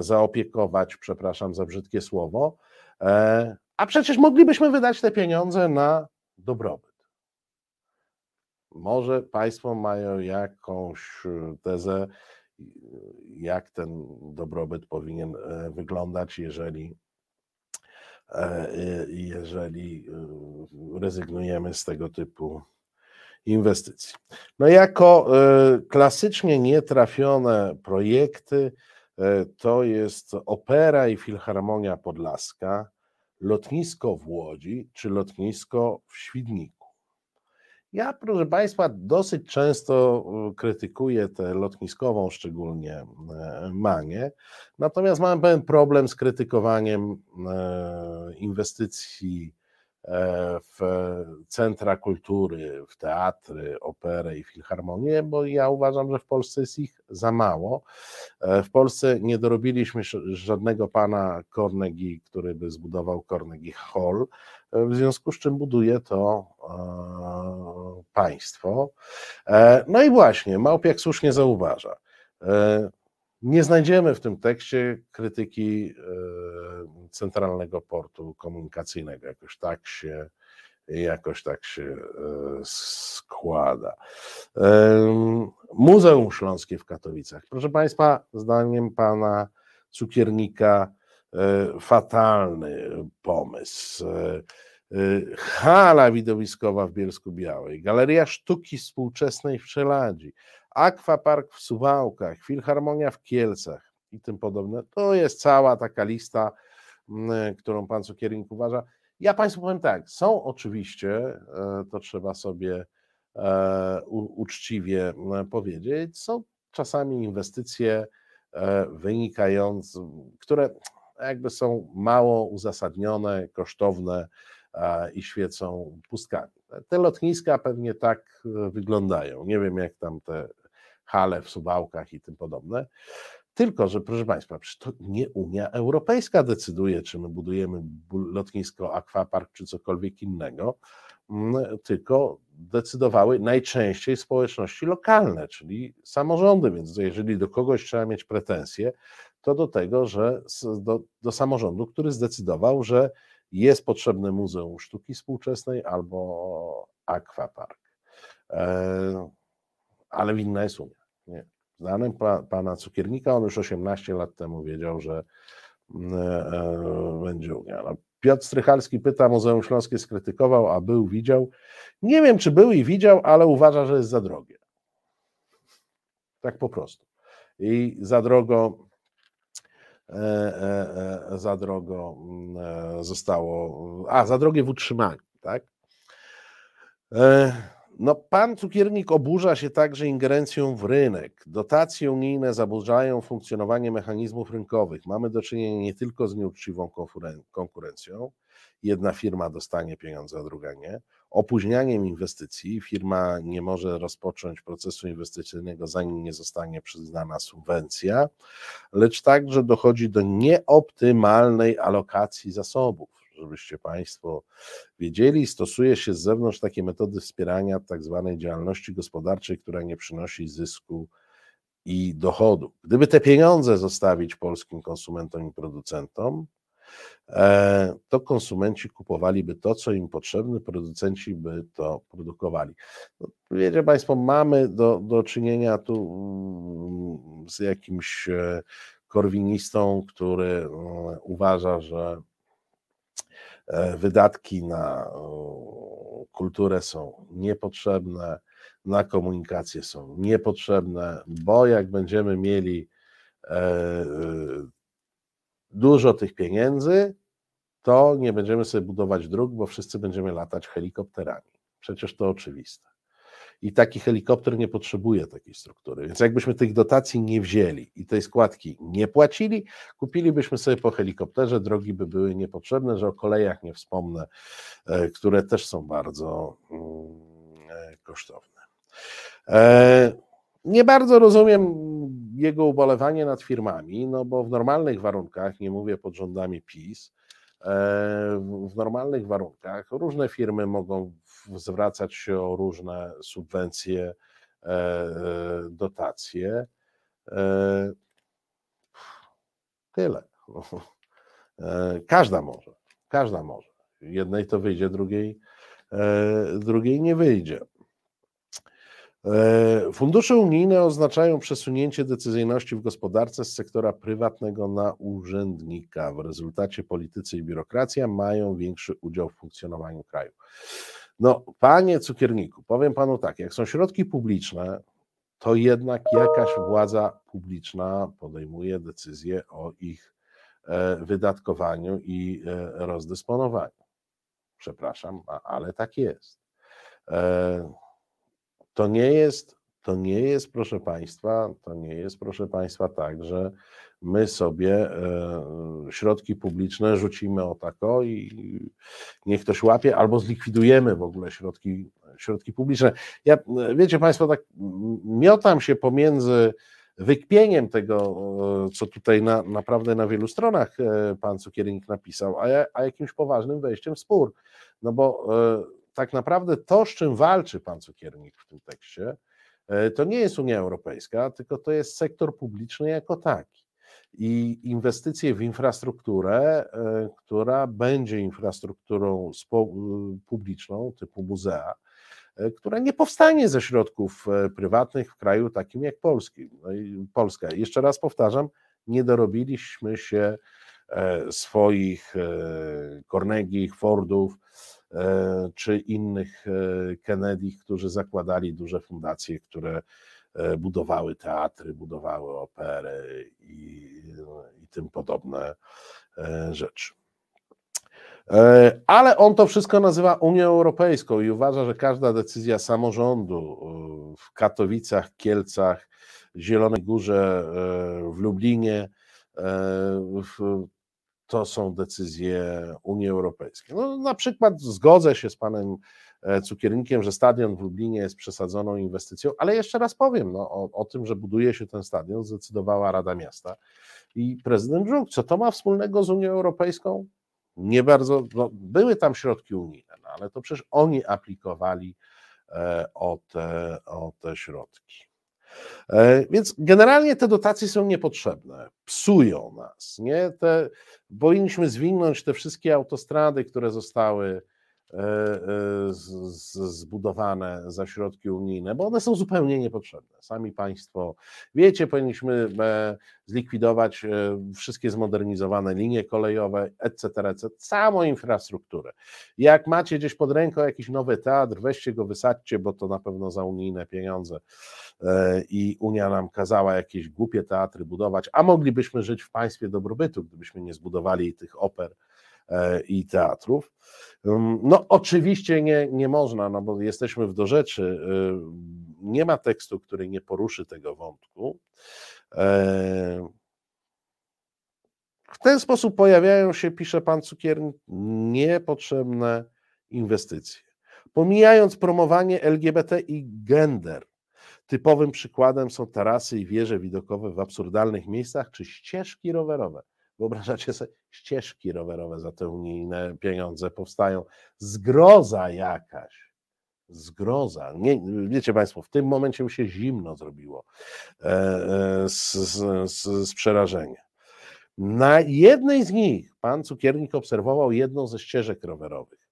zaopiekować, przepraszam za brzydkie słowo, e, a przecież moglibyśmy wydać te pieniądze na dobrobyt. Może Państwo mają jakąś tezę, jak ten dobrobyt powinien wyglądać, jeżeli, jeżeli rezygnujemy z tego typu inwestycji. No jako e, klasycznie nietrafione projekty e, to jest Opera i Filharmonia Podlaska, lotnisko w Łodzi czy lotnisko w Świdniku. Ja, proszę Państwa, dosyć często e, krytykuję tę lotniskową, szczególnie Manię, natomiast mam pewien problem z krytykowaniem inwestycji E, w centra kultury, w teatry, operę i filharmonię, bo ja uważam, że w Polsce jest ich za mało. E, w Polsce nie dorobiliśmy żadnego pana Carnegie, który by zbudował Carnegie Hall, e, w związku z czym buduje to państwo. No i właśnie, Małpiak słusznie zauważa, nie znajdziemy w tym tekście krytyki e, Centralnego Portu Komunikacyjnego. Jakoś tak się, jakoś tak się e, składa. Muzeum Śląskie w Katowicach. Proszę Państwa, zdaniem pana cukiernika, e, fatalny pomysł. Hala widowiskowa w Bielsku Białej, Galeria Sztuki Współczesnej w Szeladzi, Aquapark w Suwałkach, Filharmonia w Kielcach i tym podobne. To jest cała taka lista, którą pan Cukiernik uważa. Ja Państwu powiem tak, są oczywiście, e, to trzeba sobie e, uczciwie powiedzieć, są czasami inwestycje e, wynikające, które jakby są mało uzasadnione, kosztowne i świecą pustkami. Te lotniska pewnie tak wyglądają. Nie wiem, jak tam te hale w Suwałkach i tym podobne. Tylko, że proszę Państwa, to nie Unia Europejska decyduje, czy my budujemy lotnisko, akwapark czy cokolwiek innego, tylko decydowały najczęściej społeczności lokalne, czyli samorządy. Więc jeżeli do kogoś trzeba mieć pretensje, to do tego, że do, do samorządu, który zdecydował, że jest potrzebne Muzeum Sztuki Współczesnej albo akwapark. E, ale winna jest Unia. Nie. Pa, pana cukiernika, on już 18 lat temu wiedział, że mm, e, e, będzie Unia. No, Piotr Strychalski pyta, Muzeum Śląskie skrytykował, a był, widział. Nie wiem, czy był i widział, ale uważa, że jest za drogie. Tak po prostu. I za drogo, za drogo mm, e, zostało, a za drogie w utrzymaniu, tak? no, pan cukiernik oburza się także ingerencją w rynek. Dotacje unijne zaburzają funkcjonowanie mechanizmów rynkowych. Mamy do czynienia nie tylko z nieuczciwą konkurencją, jedna firma dostanie pieniądze, a druga nie, opóźnianiem inwestycji, firma nie może rozpocząć procesu inwestycyjnego, zanim nie zostanie przyznana subwencja, lecz także dochodzi do nieoptymalnej alokacji zasobów żebyście Państwo wiedzieli, stosuje się z zewnątrz takie metody wspierania tak zwanej działalności gospodarczej, która nie przynosi zysku i dochodu. Gdyby te pieniądze zostawić polskim konsumentom i producentom, to konsumenci kupowaliby to, co im potrzebne, producenci by to produkowali. No, wiecie Państwo, mamy do, do czynienia tu mm, z jakimś e, korwinistą, który mm, uważa, że E, wydatki na kulturę są niepotrzebne, na komunikację są niepotrzebne, bo jak będziemy mieli e, e, dużo tych pieniędzy, to nie będziemy sobie budować dróg, bo wszyscy będziemy latać helikopterami. Przecież to oczywiste. I taki helikopter nie potrzebuje takiej struktury. Więc jakbyśmy tych dotacji nie wzięli i tej składki nie płacili, kupilibyśmy sobie po helikopterze, drogi by były niepotrzebne, że o kolejach nie wspomnę, e, które też są bardzo mm, e, kosztowne. E, nie bardzo rozumiem jego ubolewanie nad firmami, no bo w normalnych warunkach, nie mówię pod rządami PiS, w normalnych warunkach różne firmy mogą zwracać się o różne subwencje, e, e, dotacje. E, tyle. Każda może, każda może. Jednej to wyjdzie, drugiej, drugiej nie wyjdzie. Fundusze unijne oznaczają przesunięcie decyzyjności w gospodarce z sektora prywatnego na urzędnika. W rezultacie politycy i biurokracja mają większy udział w funkcjonowaniu kraju. No, panie cukierniku, powiem panu tak, jak są środki publiczne, to jednak jakaś władza publiczna podejmuje decyzję o ich e, wydatkowaniu i e, rozdysponowaniu. Przepraszam, ale tak jest. E, to nie jest, to nie jest, proszę Państwa, to nie jest, proszę Państwa, tak, że my sobie e, środki publiczne rzucimy o tako i niech ktoś łapie, albo zlikwidujemy w ogóle środki, środki publiczne. Ja, wiecie Państwo, tak miotam się pomiędzy wykpieniem tego, e, co tutaj na, naprawdę na wielu stronach e, pan Cukiernik napisał, a, a jakimś poważnym wejściem w spór. No bo tak naprawdę to, z czym walczy pan Cukiernik w tym tekście, to nie jest Unia Europejska, tylko to jest sektor publiczny jako taki i inwestycje w infrastrukturę, e, która będzie infrastrukturą publiczną typu muzea, e, która nie powstanie ze środków e, prywatnych w kraju takim jak Polski. No Polska. Jeszcze raz powtarzam, nie dorobiliśmy się swoich Carnegie, Fordów czy innych Kennedy, którzy zakładali duże fundacje, które E, budowały teatry, budowały opery i, i tym podobne e, rzeczy. E, ale on to wszystko nazywa Unią Europejską i uważa, że każda decyzja samorządu w Katowicach, Kielcach, Zielonej Górze, w Lublinie to są decyzje Unii Europejskiej. No, na przykład zgodzę się z panem E, cukiernikiem, że stadion w Lublinie jest przesadzoną inwestycją, ale jeszcze raz powiem, no, o, o tym, że buduje się ten stadion, zdecydowała Rada Miasta i prezydent Żuk. Co to ma wspólnego z Unią Europejską? Nie bardzo, no, były tam środki unijne, no, ale to przecież oni aplikowali e, o, te, o te środki. E, więc generalnie te dotacje są niepotrzebne, psują nas. Nie? Te, powinniśmy zwinąć te wszystkie autostrady, które zostały zbudowane za środki unijne, bo one są zupełnie niepotrzebne. Sami Państwo wiecie, powinniśmy e, zlikwidować wszystkie zmodernizowane linie kolejowe, etc., etc., całą infrastrukturę. Jak macie gdzieś pod ręką jakiś nowy teatr, weźcie go, wysadźcie, bo to na pewno za unijne pieniądze i Unia nam kazała jakieś głupie teatry budować, a moglibyśmy żyć w państwie dobrobytu, gdybyśmy nie zbudowali tych oper i teatrów. No, oczywiście nie, nie można, no bo jesteśmy w dorzeczy. Y, nie ma tekstu, który nie poruszy tego wątku. E, w ten sposób pojawiają się, pisze pan Cukiernik, niepotrzebne inwestycje. Pomijając promowanie LGBT i gender, typowym przykładem są tarasy i wieże widokowe w absurdalnych miejscach czy ścieżki rowerowe. Wyobrażacie sobie, ścieżki rowerowe za te unijne pieniądze powstają. Zgroza jakaś. Zgroza. Nie, wiecie Państwo, w tym momencie mi się zimno zrobiło e, e, z, z, z przerażenia. Na jednej z nich pan cukiernik obserwował jedną ze ścieżek rowerowych.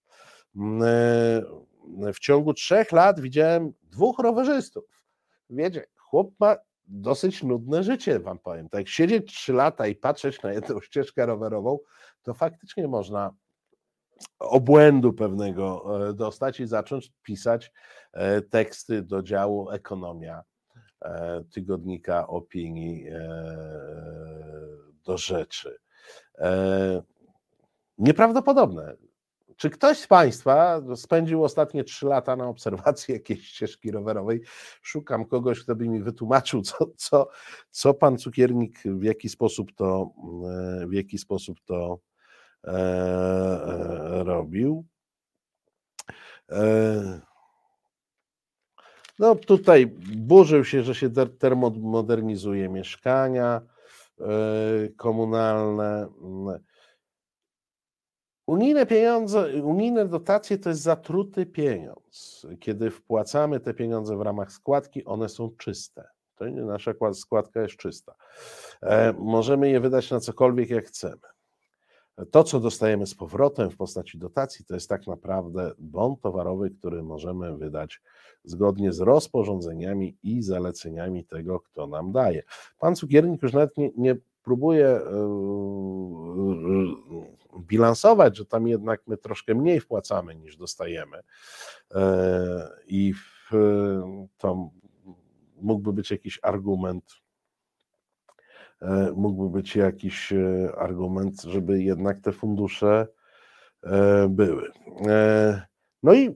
Mm, e, w ciągu trzech lat widziałem dwóch rowerzystów. Wiecie, chłop ma dosyć nudne życie, wam powiem. Tak, siedzieć trzy lata i patrzeć na jedną ścieżkę rowerową, to faktycznie można obłędu pewnego e, dostać i zacząć pisać e, teksty do działu ekonomia tygodnika opinii do rzeczy. Nieprawdopodobne. Czy ktoś z Państwa spędził ostatnie trzy lata na obserwacji jakiejś ścieżki rowerowej? Szukam kogoś, kto by mi wytłumaczył, co, co, co pan cukiernik, w jaki sposób to, e, w jaki sposób to e, e, robił. E, no tutaj burzył się, że się termodernizuje mieszkania e, komunalne. Unijne pieniądze, unijne dotacje to jest zatruty pieniądz. Kiedy wpłacamy te pieniądze w ramach składki, one są czyste. To nasza składka jest czysta. E, możemy je wydać na cokolwiek jak chcemy. To, co dostajemy z powrotem w postaci dotacji, to jest tak naprawdę bon towarowy, który możemy wydać zgodnie z rozporządzeniami i zaleceniami tego, kto nam daje. Pan cukiernik już nawet nie, nie próbuje e, bilansować, że tam jednak my troszkę mniej wpłacamy niż dostajemy. E, I to mógłby być jakiś argument, e, mógłby być jakiś e, argument, żeby jednak te fundusze były. No i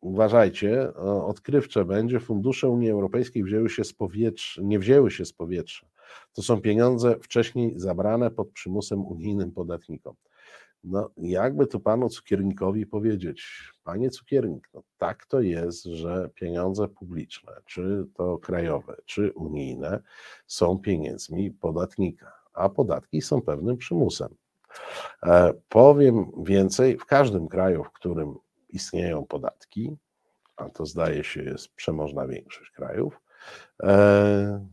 uważajcie, odkrywcze będzie, fundusze Unii Europejskiej wzięły się z powietrza, nie wzięły się z powietrza. To są pieniądze wcześniej zabrane pod przymusem unijnym podatnikom. No, jakby tu panu cukiernikowi powiedzieć, panie cukiernik, no tak to jest, że pieniądze publiczne, czy to krajowe, czy unijne, są pieniędzmi podatnika, a podatki są pewnym przymusem. E, powiem więcej, w każdym kraju, w którym istnieją podatki, a to zdaje się jest przemożna większość krajów, e,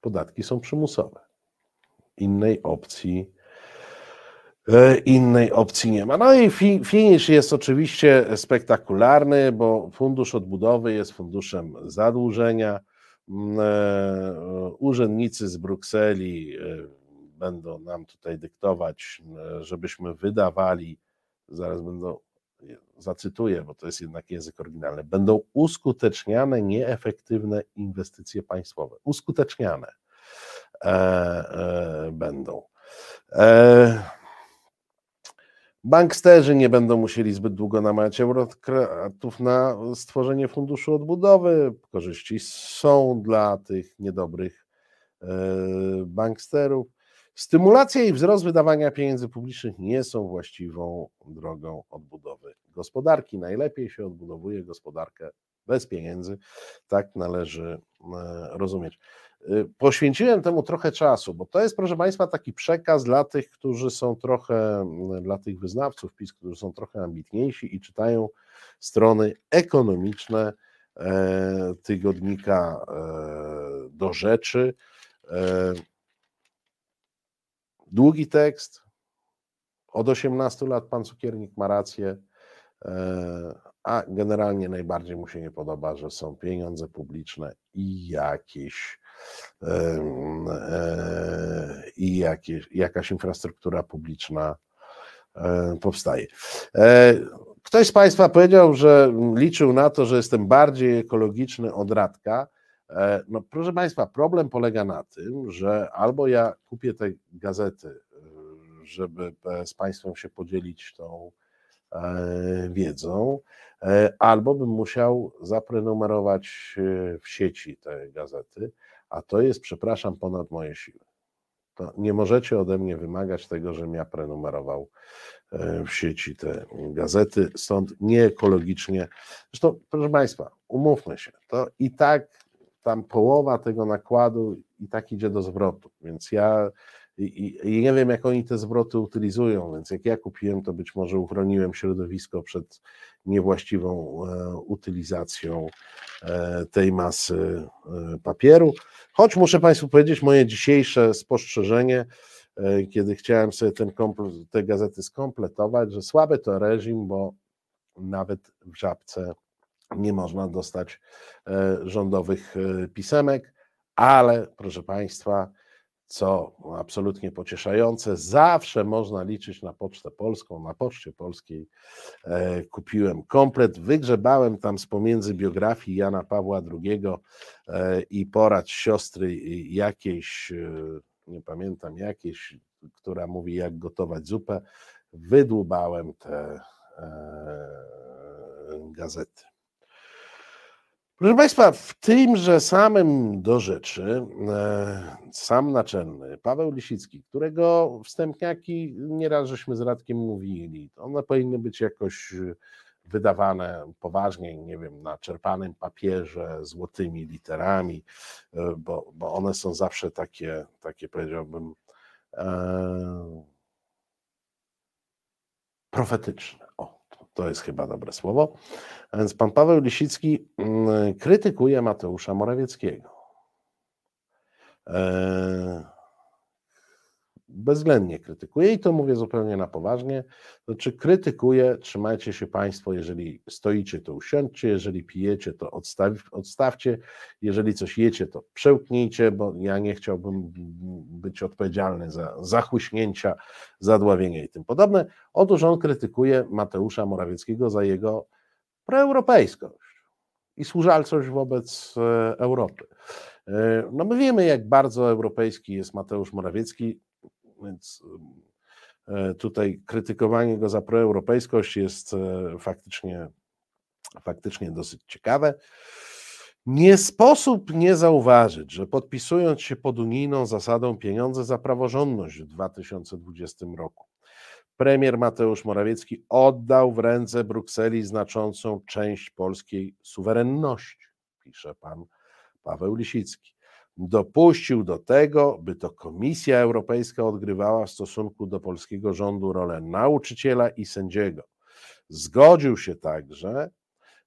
podatki są przymusowe. Innej opcji e, innej opcji nie ma. No i finisz jest oczywiście spektakularny, bo Fundusz Odbudowy jest funduszem zadłużenia. Mm, e, urzędnicy z Brukseli e, będą nam tutaj dyktować, żebyśmy wydawali, zaraz będą, zacytuję, bo to jest jednak język oryginalny, będą uskuteczniane nieefektywne inwestycje państwowe. Uskuteczniane będą. E, banksterzy nie będą musieli zbyt długo namawiać eurokratów na stworzenie funduszu odbudowy. Korzyści są dla tych niedobrych e, banksterów. Stymulacja i wzrost wydawania pieniędzy publicznych nie są właściwą drogą odbudowy gospodarki. Najlepiej się odbudowuje gospodarkę bez pieniędzy. Tak należy e, rozumieć. Y, poświęciłem temu trochę czasu, bo to jest, proszę Państwa, taki przekaz dla tych, którzy są trochę, mm, dla tych wyznawców PiS, którzy są trochę ambitniejsi i czytają strony ekonomiczne e, tygodnika e, do rzeczy. E, długi tekst, od 18 lat pan cukiernik ma rację, a generalnie najbardziej mu się nie podoba, że są pieniądze publiczne i jakieś i jakieś, jakaś infrastruktura publiczna powstaje. E, ktoś z Państwa powiedział, że liczył na to, że jestem bardziej ekologiczny od Radka. E, no, proszę Państwa, problem polega na tym, że albo ja kupię te gazety, żeby z Państwem się podzielić tą wiedzą, albo bym musiał zaprenumerować w sieci te gazety, a to jest, przepraszam, ponad moje siły. To nie możecie ode mnie wymagać tego, żebym ja prenumerował e, w sieci te gazety, stąd nieekologicznie. Zresztą, proszę Państwa, umówmy się, to i tak tam połowa tego nakładu i tak idzie do zwrotu, więc ja i, i, nie wiem, jak oni te zwroty utylizują, więc jak ja kupiłem, to być może uchroniłem środowisko przed niewłaściwą e, utylizacją e, tej masy e, papieru. Choć muszę Państwu powiedzieć, moje dzisiejsze spostrzeżenie, e, kiedy chciałem sobie ten te gazety skompletować, że słaby to reżim, bo nawet w żabce nie można dostać e, rządowych e, pisemek, ale proszę Państwa, co absolutnie pocieszające. Zawsze można liczyć na Pocztę Polską. Na Poczcie Polskiej e, kupiłem komplet. Wygrzebałem tam z pomiędzy biografii Jana Pawła II e, i porad siostry jakiejś, e, nie pamiętam jakiejś, która mówi jak gotować zupę. Wydłubałem te gazety. Proszę Państwa, w tymże samym do rzeczy e, sam naczelny Paweł Lisicki, którego wstępniaki nieraz żeśmy z Radkiem mówili, one powinny być jakoś wydawane poważnie, nie wiem, na czerpanym papierze, złotymi literami, e, bo, bo one są zawsze takie, takie powiedziałbym, e, profetyczne. O, to jest chyba dobre słowo. A więc pan Paweł Lisicki mm, krytykuje Mateusza Morawieckiego. E, bezwzględnie krytykuje i to mówię zupełnie na poważnie. Znaczy, krytykuje, trzymajcie się Państwo, jeżeli stoicie, to usiądźcie, jeżeli pijecie, to odstaw, odstawcie, jeżeli coś jecie, to przełknijcie, bo ja nie chciałbym być odpowiedzialny za zachłyśnięcia, zadławienie i tym podobne. Otóż on krytykuje Mateusza Morawieckiego za jego proeuropejskość i służalczość wobec e, Europy. E, no my wiemy, jak bardzo europejski jest Mateusz Morawiecki, więc e, tutaj krytykowanie go za proeuropejskość jest faktycznie, faktycznie dosyć ciekawe. Nie sposób nie zauważyć, że podpisując się pod unijną zasadą pieniądze za praworządność w 2020 roku, premier Mateusz Morawiecki oddał w ręce Brukseli znaczącą część polskiej suwerenności, pisze pan Paweł Lisicki. Dopuścił do tego, by to Komisja Europejska odgrywała w stosunku do polskiego rządu rolę nauczyciela i sędziego. Zgodził się także,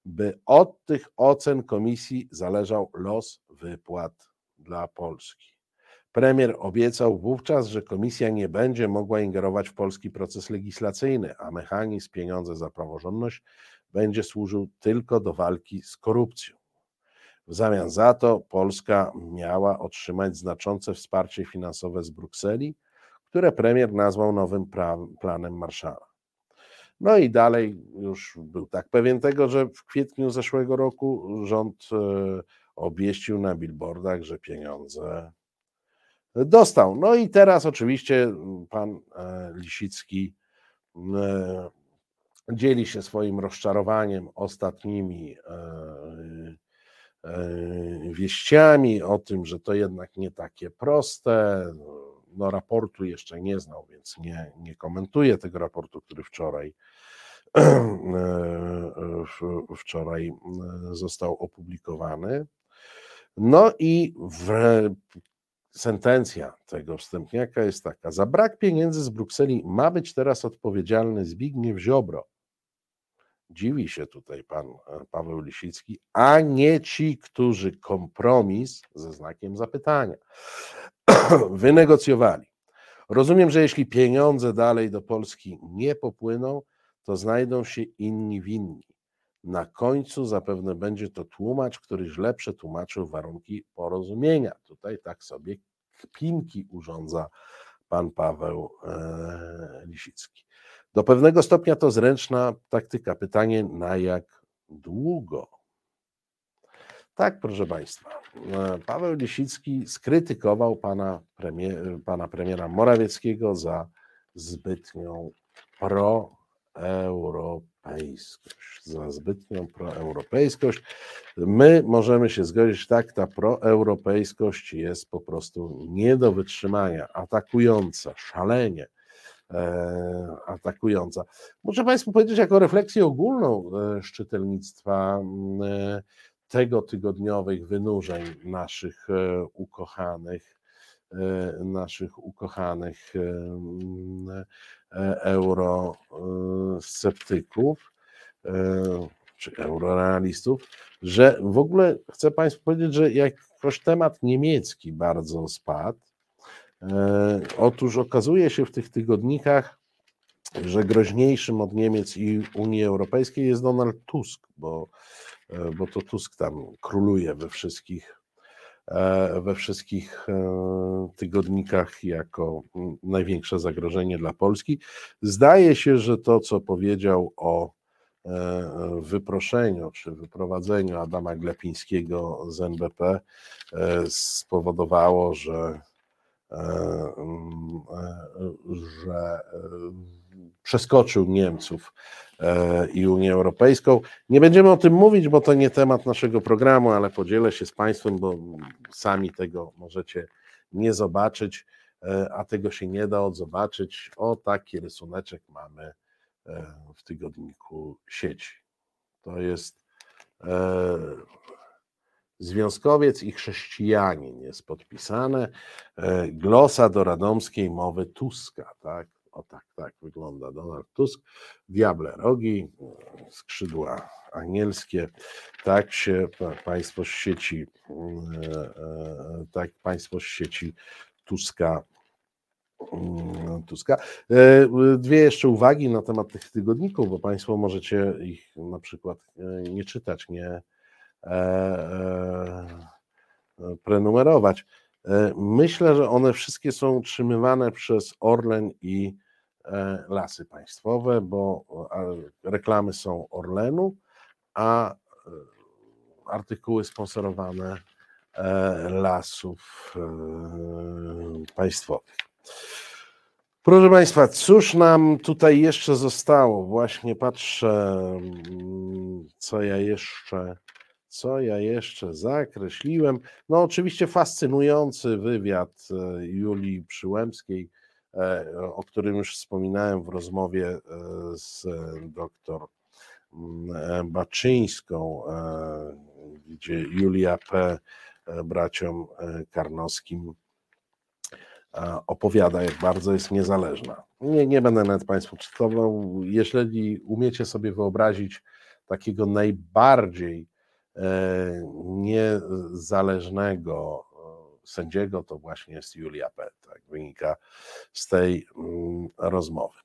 by od tych ocen komisji zależał los wypłat dla Polski. Premier obiecał wówczas, że komisja nie będzie mogła ingerować w polski proces legislacyjny, a mechanizm pieniądze za praworządność będzie służył tylko do walki z korupcją. W zamian za to Polska miała otrzymać znaczące wsparcie finansowe z Brukseli, które premier nazwał nowym planem Marszala. No i dalej już był tak pewien tego, że w kwietniu zeszłego roku rząd e, obieścił na billboardach, że pieniądze dostał. No i teraz oczywiście pan e, Lisicki e, dzieli się swoim rozczarowaniem ostatnimi wieściami o tym, że to jednak nie takie proste. No, raportu jeszcze nie znał, więc nie, nie komentuję tego raportu, który wczoraj wczoraj został opublikowany. No i w sentencja tego wstępniaka jest taka: za brak pieniędzy z Brukseli ma być teraz odpowiedzialny Zbigniew Ziobro. Dziwi się tutaj pan e, Paweł Lisicki, a nie ci, którzy kompromis ze znakiem zapytania wynegocjowali. Rozumiem, że jeśli pieniądze dalej do Polski nie popłyną, to znajdą się inni winni. Na końcu zapewne będzie to tłumacz, który źle przetłumaczył warunki porozumienia. Tutaj tak sobie kpinki urządza pan Paweł e, Lisicki. Do pewnego stopnia to zręczna taktyka. Pytanie, na jak długo? Tak, proszę Państwa. E, Paweł Lisicki skrytykował pana, premier, pana premiera Morawieckiego za zbytnią proeuropejskość. Za zbytnią proeuropejskość. My możemy się zgodzić, tak, ta proeuropejskość jest po prostu nie do wytrzymania, atakująca, szalenie atakująca. Muszę Państwu powiedzieć, jako refleksję ogólną e, szczytelnictwa e, tego tygodniowych wynurzeń naszych ukochanych, naszych ukochanych eurosceptyków czy eurorealistów, że w ogóle chcę Państwu powiedzieć, że jakoś temat niemiecki bardzo spadł. Otóż okazuje się w tych tygodnikach, że groźniejszym od Niemiec i Unii Europejskiej jest Donald Tusk, bo, bo to Tusk tam króluje we wszystkich E, we wszystkich e, tygodnikach jako największe zagrożenie dla Polski. Zdaje się, że to, co powiedział o e, wyproszeniu czy wyprowadzeniu Adama Glepińskiego z NBP spowodowało, że, że przeskoczył Niemców e, i Unię Europejską. Nie będziemy o tym mówić, bo to nie temat naszego programu, ale podzielę się z Państwem, bo sami tego możecie nie zobaczyć, e, a tego się nie da odzobaczyć. O taki rysuneczek mamy e, w tygodniku sieci. To jest związkowiec i chrześcijanin jest podpisane. Glosa do radomskiej mowy Tuska, tak? O tak, tak wygląda Donald Tusk. Diable rogi, skrzydła anielskie. Tak się państwo z sieci, e, e, tak państwo z sieci Tuska mm, Tuska. E, dwie jeszcze uwagi na temat tych tygodników, bo Państwo możecie ich na przykład nie czytać, nie prenumerować. Myślę, że one wszystkie są utrzymywane przez Orlen i E, lasy Państwowe, bo reklamy są Orlenu, a e, artykuły sponsorowane e, lasów państwowych. Proszę Państwa, cóż nam tutaj jeszcze zostało? Właśnie patrzę, mm, co ja jeszcze, co ja jeszcze zakreśliłem. No, oczywiście fascynujący wywiad Julii Przyłębskiej E, o którym już wspominałem w rozmowie e, z doktor mm, e, Baczyńską, gdzie Julia P. braciom Karnowskim opowiada, jak bardzo jest niezależna. Nie, nie będę nawet Państwu czytował. Jeżeli umiecie sobie wyobrazić takiego najbardziej niezależnego sędziego, to właśnie jest Julia P. Tak wynika z tej mm, rozmowy.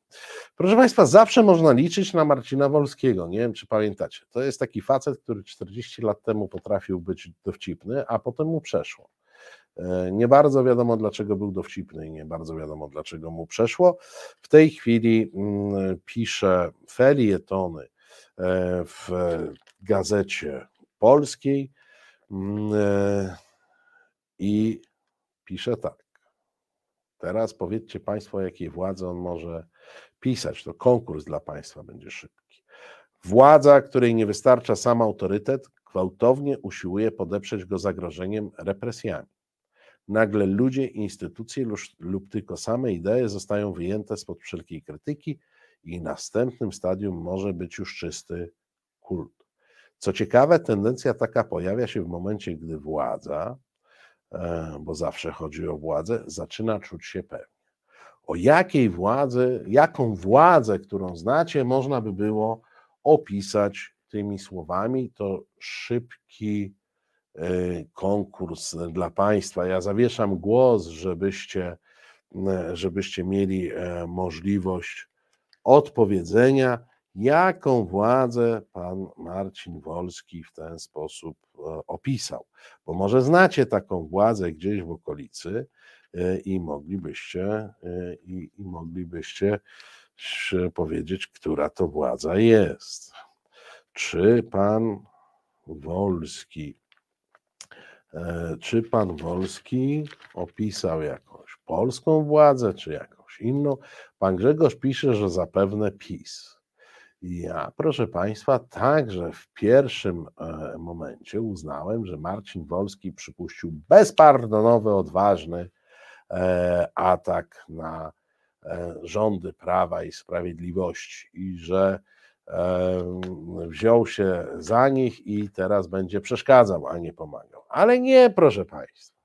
Proszę Państwa, zawsze można liczyć na Marcina Wolskiego. Nie wiem, czy pamiętacie. To jest taki facet, który 40 lat temu potrafił być dowcipny, a potem mu przeszło. E, nie bardzo wiadomo, dlaczego był dowcipny i nie bardzo wiadomo, dlaczego mu przeszło. W tej chwili mm, pisze felietony e, w gazecie polskiej. Mm, e, i pisze tak. Teraz powiedzcie Państwo, jakiej władzy on może pisać. To konkurs dla Państwa będzie szybki. Władza, której nie wystarcza sam autorytet, gwałtownie usiłuje podeprzeć go zagrożeniem represjami. Nagle ludzie, instytucje lub, lub tylko same idee zostają wyjęte spod wszelkiej krytyki i następnym stadium może być już czysty kult. Co ciekawe, tendencja taka pojawia się w momencie, gdy władza, E, bo zawsze chodzi o władzę, zaczyna czuć się pewnie. O jakiej władzy, jaką władzę, którą znacie, można by było opisać tymi słowami, to szybki e, konkurs dla Państwa. Ja zawieszam głos, żebyście, e, żebyście mieli możliwość odpowiedzenia jaką władzę pan Marcin Wolski w ten sposób e, opisał. Bo może znacie taką władzę gdzieś w okolicy e, i moglibyście, e, i, i moglibyście powiedzieć, która to władza jest. Czy pan Wolski, czy pan Wolski opisał jakąś polską władzę, czy jakąś jakąś inną. Pan Grzegorz pisze, że zapewne PiS. Ja, proszę Państwa, także w pierwszym e, momencie uznałem, że Marcin Wolski przypuścił bezpardonowy, odważny e, atak na e, rządy Prawa i Sprawiedliwości i że wziął się za nich i teraz będzie przeszkadzał, a nie pomagał. Ale nie, proszę Państwa.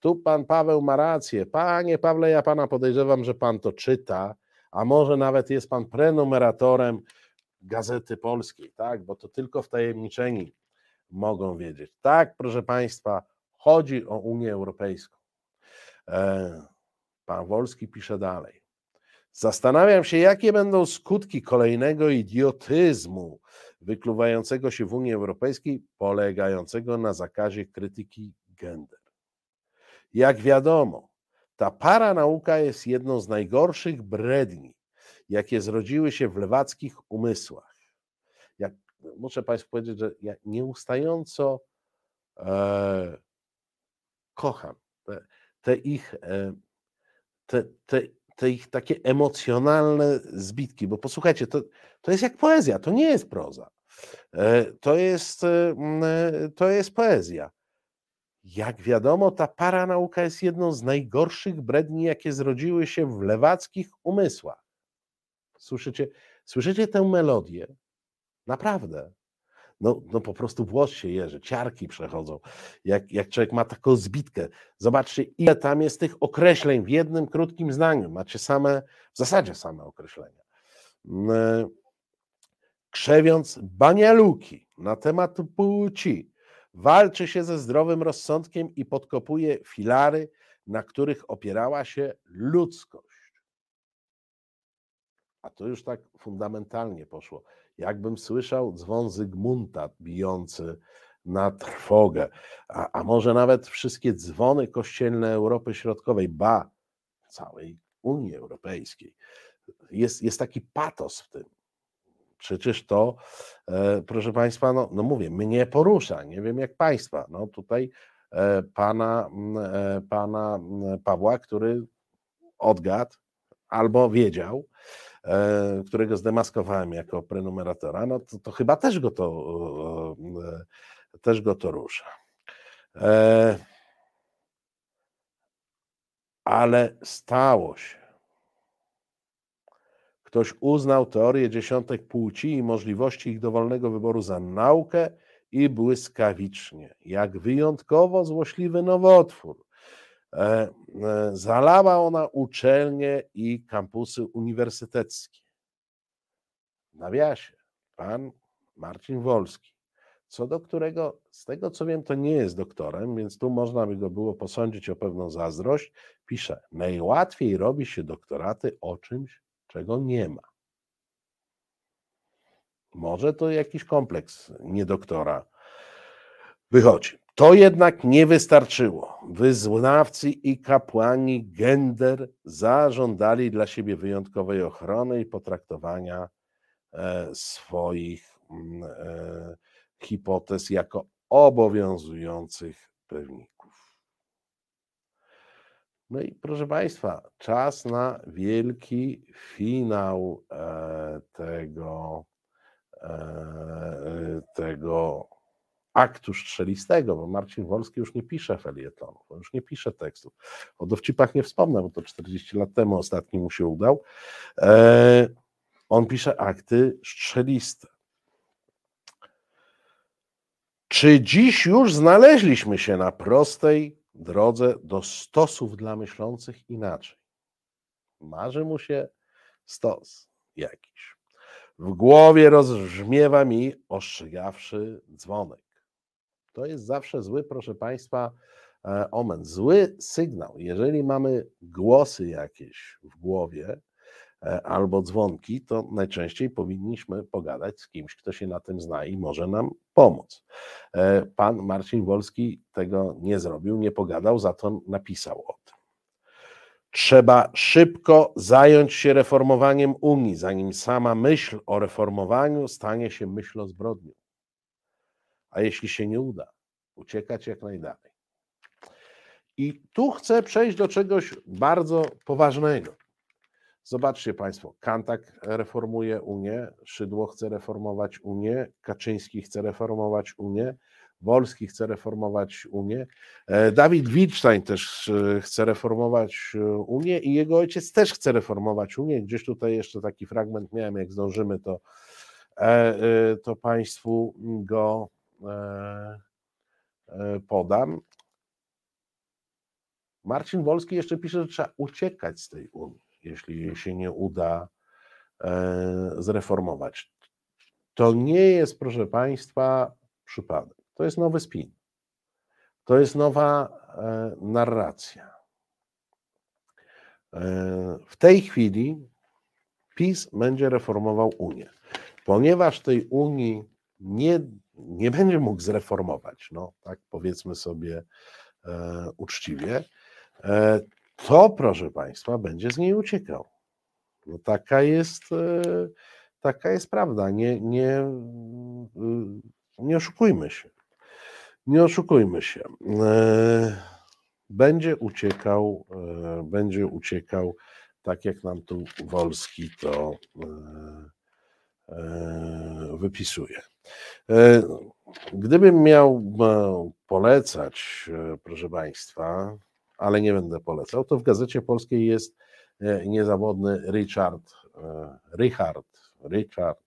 Tu pan Paweł ma rację. Panie Pawle, ja pana podejrzewam, że pan to czyta a może nawet jest pan prenumeratorem Gazety Polskiej, tak? Bo to tylko wtajemniczeni mogą wiedzieć. Tak, proszę Państwa, chodzi o Unię Europejską. E, pan Wolski pisze dalej. Zastanawiam się, jakie będą skutki kolejnego idiotyzmu wykluwającego się w Unii Europejskiej, polegającego na zakazie krytyki gender. Jak wiadomo, ta paranauka jest jedną z najgorszych bredni, jakie zrodziły się w lewackich umysłach. Jak, muszę Państwu powiedzieć, że ja nieustająco e, kocham te, te ich, e, te, te, te ich takie emocjonalne zbitki, bo posłuchajcie, to, to jest jak poezja, to nie jest proza. E, to jest, e, to jest poezja. Jak wiadomo, ta paranauka jest jedną z najgorszych bredni, jakie zrodziły się w lewackich umysłach. Słyszycie, słyszycie tę melodię? Naprawdę. No, no po prostu włos się jeży, ciarki przechodzą, jak, jak człowiek ma taką zbitkę. Zobaczcie, ile tam jest tych określeń w jednym krótkim zdaniu. Macie same, w zasadzie same określenia. Mm, krzewiąc banialuki na temat płci, Walczy się ze zdrowym rozsądkiem i podkopuje filary, na których opierała się ludzkość. A to już tak fundamentalnie poszło. Jakbym słyszał dzwon Zygmunta bijący na trwogę, a, a może nawet wszystkie dzwony kościelne Europy Środkowej, ba, całej Unii Europejskiej. Jest, jest taki patos w tym. Przecież to, e, proszę Państwa, no, no mówię, mnie porusza, nie wiem jak Państwa. No tutaj e, pana, e, pana Pawła, który odgadł albo wiedział, którego zdemaskowałem jako prenumeratora, no to, to chyba też go to, też go to rusza. Ale stało się Ktoś uznał teorię dziesiątek płci i możliwości ich dowolnego wyboru za naukę i błyskawicznie, jak wyjątkowo złośliwy nowotwór. E, e, zalała ona uczelnie i kampusy uniwersyteckie. W nawiasie, pan Marcin Wolski, co do którego, z tego co wiem, to nie jest doktorem, więc tu można by go było posądzić o pewną zazdrość, pisze: Najłatwiej robi się doktoraty o czymś, czego nie ma. Może to jakiś kompleks niedoktora wychodzi. To jednak nie wystarczyło. Wyznawcy i kapłani gender zażądali dla siebie wyjątkowej ochrony i potraktowania e, swoich mm, e, hipotez jako obowiązujących pewników. No i proszę Państwa, czas na wielki finał e, tego, e, tego aktu strzelistego, bo Marcin Wolski już nie pisze felietonów, już nie pisze tekstów. O dowcipach nie wspomnę, bo to 40 lat temu ostatni mu się udał. E, on pisze akty strzeliste. Czy dziś już znaleźliśmy się na prostej drodze do stosów dla myślących inaczej. Marzy mu się stos jakiś. W głowie rozbrzmiewa mi ostrzegawszy dzwonek. To jest zawsze zły, proszę Państwa, e, omen, zły sygnał. Jeżeli mamy głosy jakieś w głowie, albo dzwonki, to najczęściej powinniśmy pogadać z kimś, kto się na tym zna i może nam pomóc. E, pan Marcin Wolski tego nie zrobił, nie pogadał, za to napisał o tym. Trzeba szybko zająć się reformowaniem Unii, zanim sama myśl o reformowaniu stanie się myślą zbrodnią. A jeśli się nie uda, uciekać jak najdalej. I tu chcę przejść do czegoś bardzo poważnego. Zobaczcie Państwo, Kantak reformuje Unię, Szydło chce reformować Unię, Kaczyński chce reformować Unię, Wolski chce reformować Unię, e, Dawid Wittstein też e, chce reformować e, Unię i jego ojciec też chce reformować Unię. Gdzieś tutaj jeszcze taki fragment miałem, jak zdążymy, to, to Państwu go podam. Marcin Wolski jeszcze pisze, że trzeba uciekać z tej Unii, jeśli się nie uda zreformować. To nie jest, proszę Państwa, przypadek. To jest nowy spin. To jest nowa e, narracja. E, w tej chwili PiS będzie reformował Unię. Ponieważ tej Unii nie, nie będzie mógł zreformować, no tak powiedzmy sobie e, uczciwie, e, to proszę Państwa, będzie z niej uciekał. No taka jest, e, taka jest prawda. Nie, nie, nie oszukujmy się. Nie oszukujmy się. E, będzie uciekał, e, będzie uciekał, tak jak nam tu Wolski to wypisuje. Gdybym miał polecać, proszę Państwa, ale nie będę polecał, to w Gazecie Polskiej jest niezawodny Richard, Richard, Richard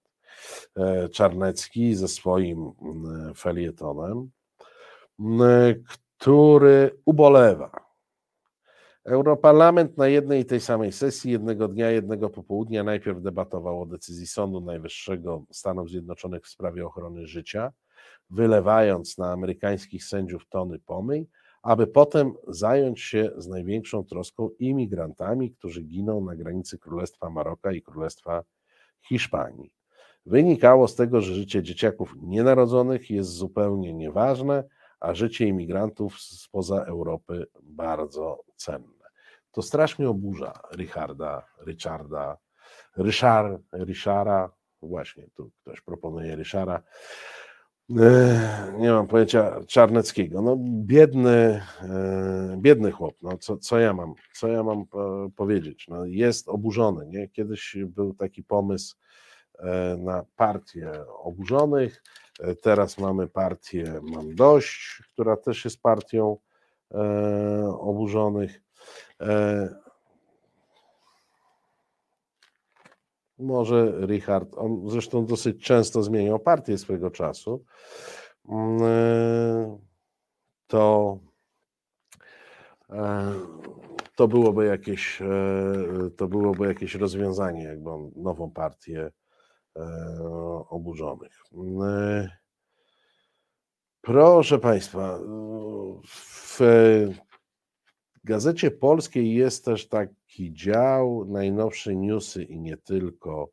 Czarnecki ze swoim felietonem który ubolewa. Europarlament na jednej i tej samej sesji, jednego dnia, jednego popołudnia, najpierw debatował o decyzji Sądu Najwyższego Stanów Zjednoczonych w sprawie ochrony życia, wylewając na amerykańskich sędziów tony pomyj, aby potem zająć się z największą troską imigrantami, którzy giną na granicy Królestwa Maroka i Królestwa Hiszpanii. Wynikało z tego, że życie dzieciaków nienarodzonych jest zupełnie nieważne, a życie imigrantów spoza Europy bardzo cenne. To strasznie oburza Richarda, Richarda, Ryszard, Ryszara, właśnie tu ktoś proponuje Ryszara, nie mam pojęcia Czarneckiego. No, biedny, e, biedny chłop. No, co, co ja mam, co ja mam powiedzieć? No, jest oburzony. Nie? Kiedyś był taki pomysł e, na partię oburzonych. E, teraz mamy partię Mam Dość, która też jest partią e, oburzonych. Może Richard, on zresztą dosyć często zmieniał partię swego czasu, mm, e, to, e, to byłoby jakieś, e, to byłoby jakieś rozwiązanie, jakby on nową partię oburzonych. E, proszę Państwa, w Gazecie Polskiej jest też taki dział, najnowsze newsy i nie tylko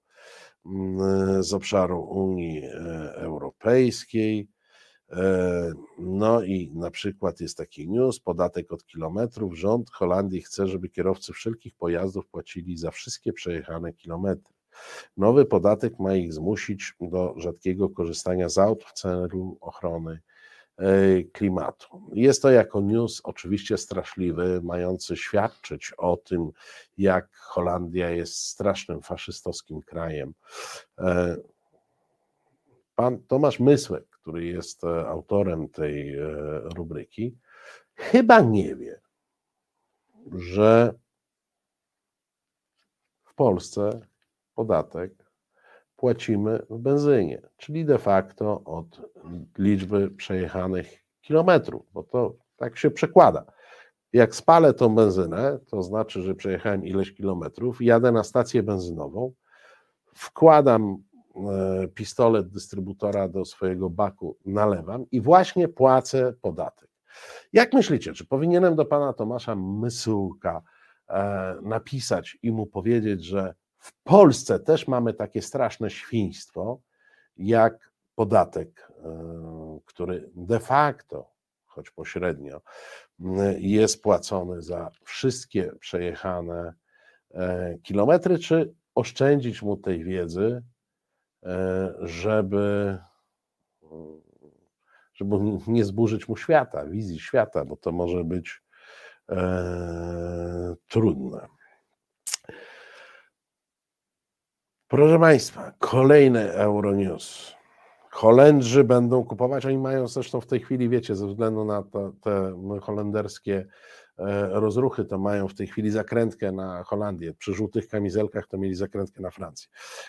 mm, z obszaru Unii e, Europejskiej. No i na przykład jest taki news, podatek od kilometrów. Rząd Holandii chce, żeby kierowcy wszelkich pojazdów płacili za wszystkie przejechane kilometry. Nowy podatek ma ich zmusić do rzadkiego korzystania z aut w celu ochrony e, klimatu. Jest to jako news oczywiście straszliwy, mający świadczyć o tym, jak Holandia jest strasznym faszystowskim krajem. E, pan Tomasz Mysłek, który jest e, autorem tej rubryki, chyba nie wie, że w Polsce podatek płacimy w benzynie, czyli de facto od liczby przejechanych kilometrów, bo to tak się przekłada. Jak spalę tą benzynę, to znaczy, że przejechałem ileś kilometrów, jadę na stację benzynową, wkładam e, pistolet dystrybutora do swojego baku, nalewam i właśnie płacę podatek. Jak myślicie, czy powinienem do pana Tomasza Mysułka e, napisać i mu powiedzieć, że w Polsce też mamy takie straszne świństwo, jak podatek, e, który de facto, choć pośrednio, jest płacony za wszystkie przejechane e, kilometry, czy oszczędzić mu tej wiedzy, e, żeby, żeby nie zburzyć mu świata, wizji świata, bo to może być trudne. Proszę Państwa, kolejny Euronews. Holendrzy będą kupować, oni mają zresztą w tej chwili, wiecie, ze względu na to, te holenderskie e, rozruchy, to mają w tej chwili zakrętkę na Holandię. Przy żółtych kamizelkach to mieli zakrętkę na Francję.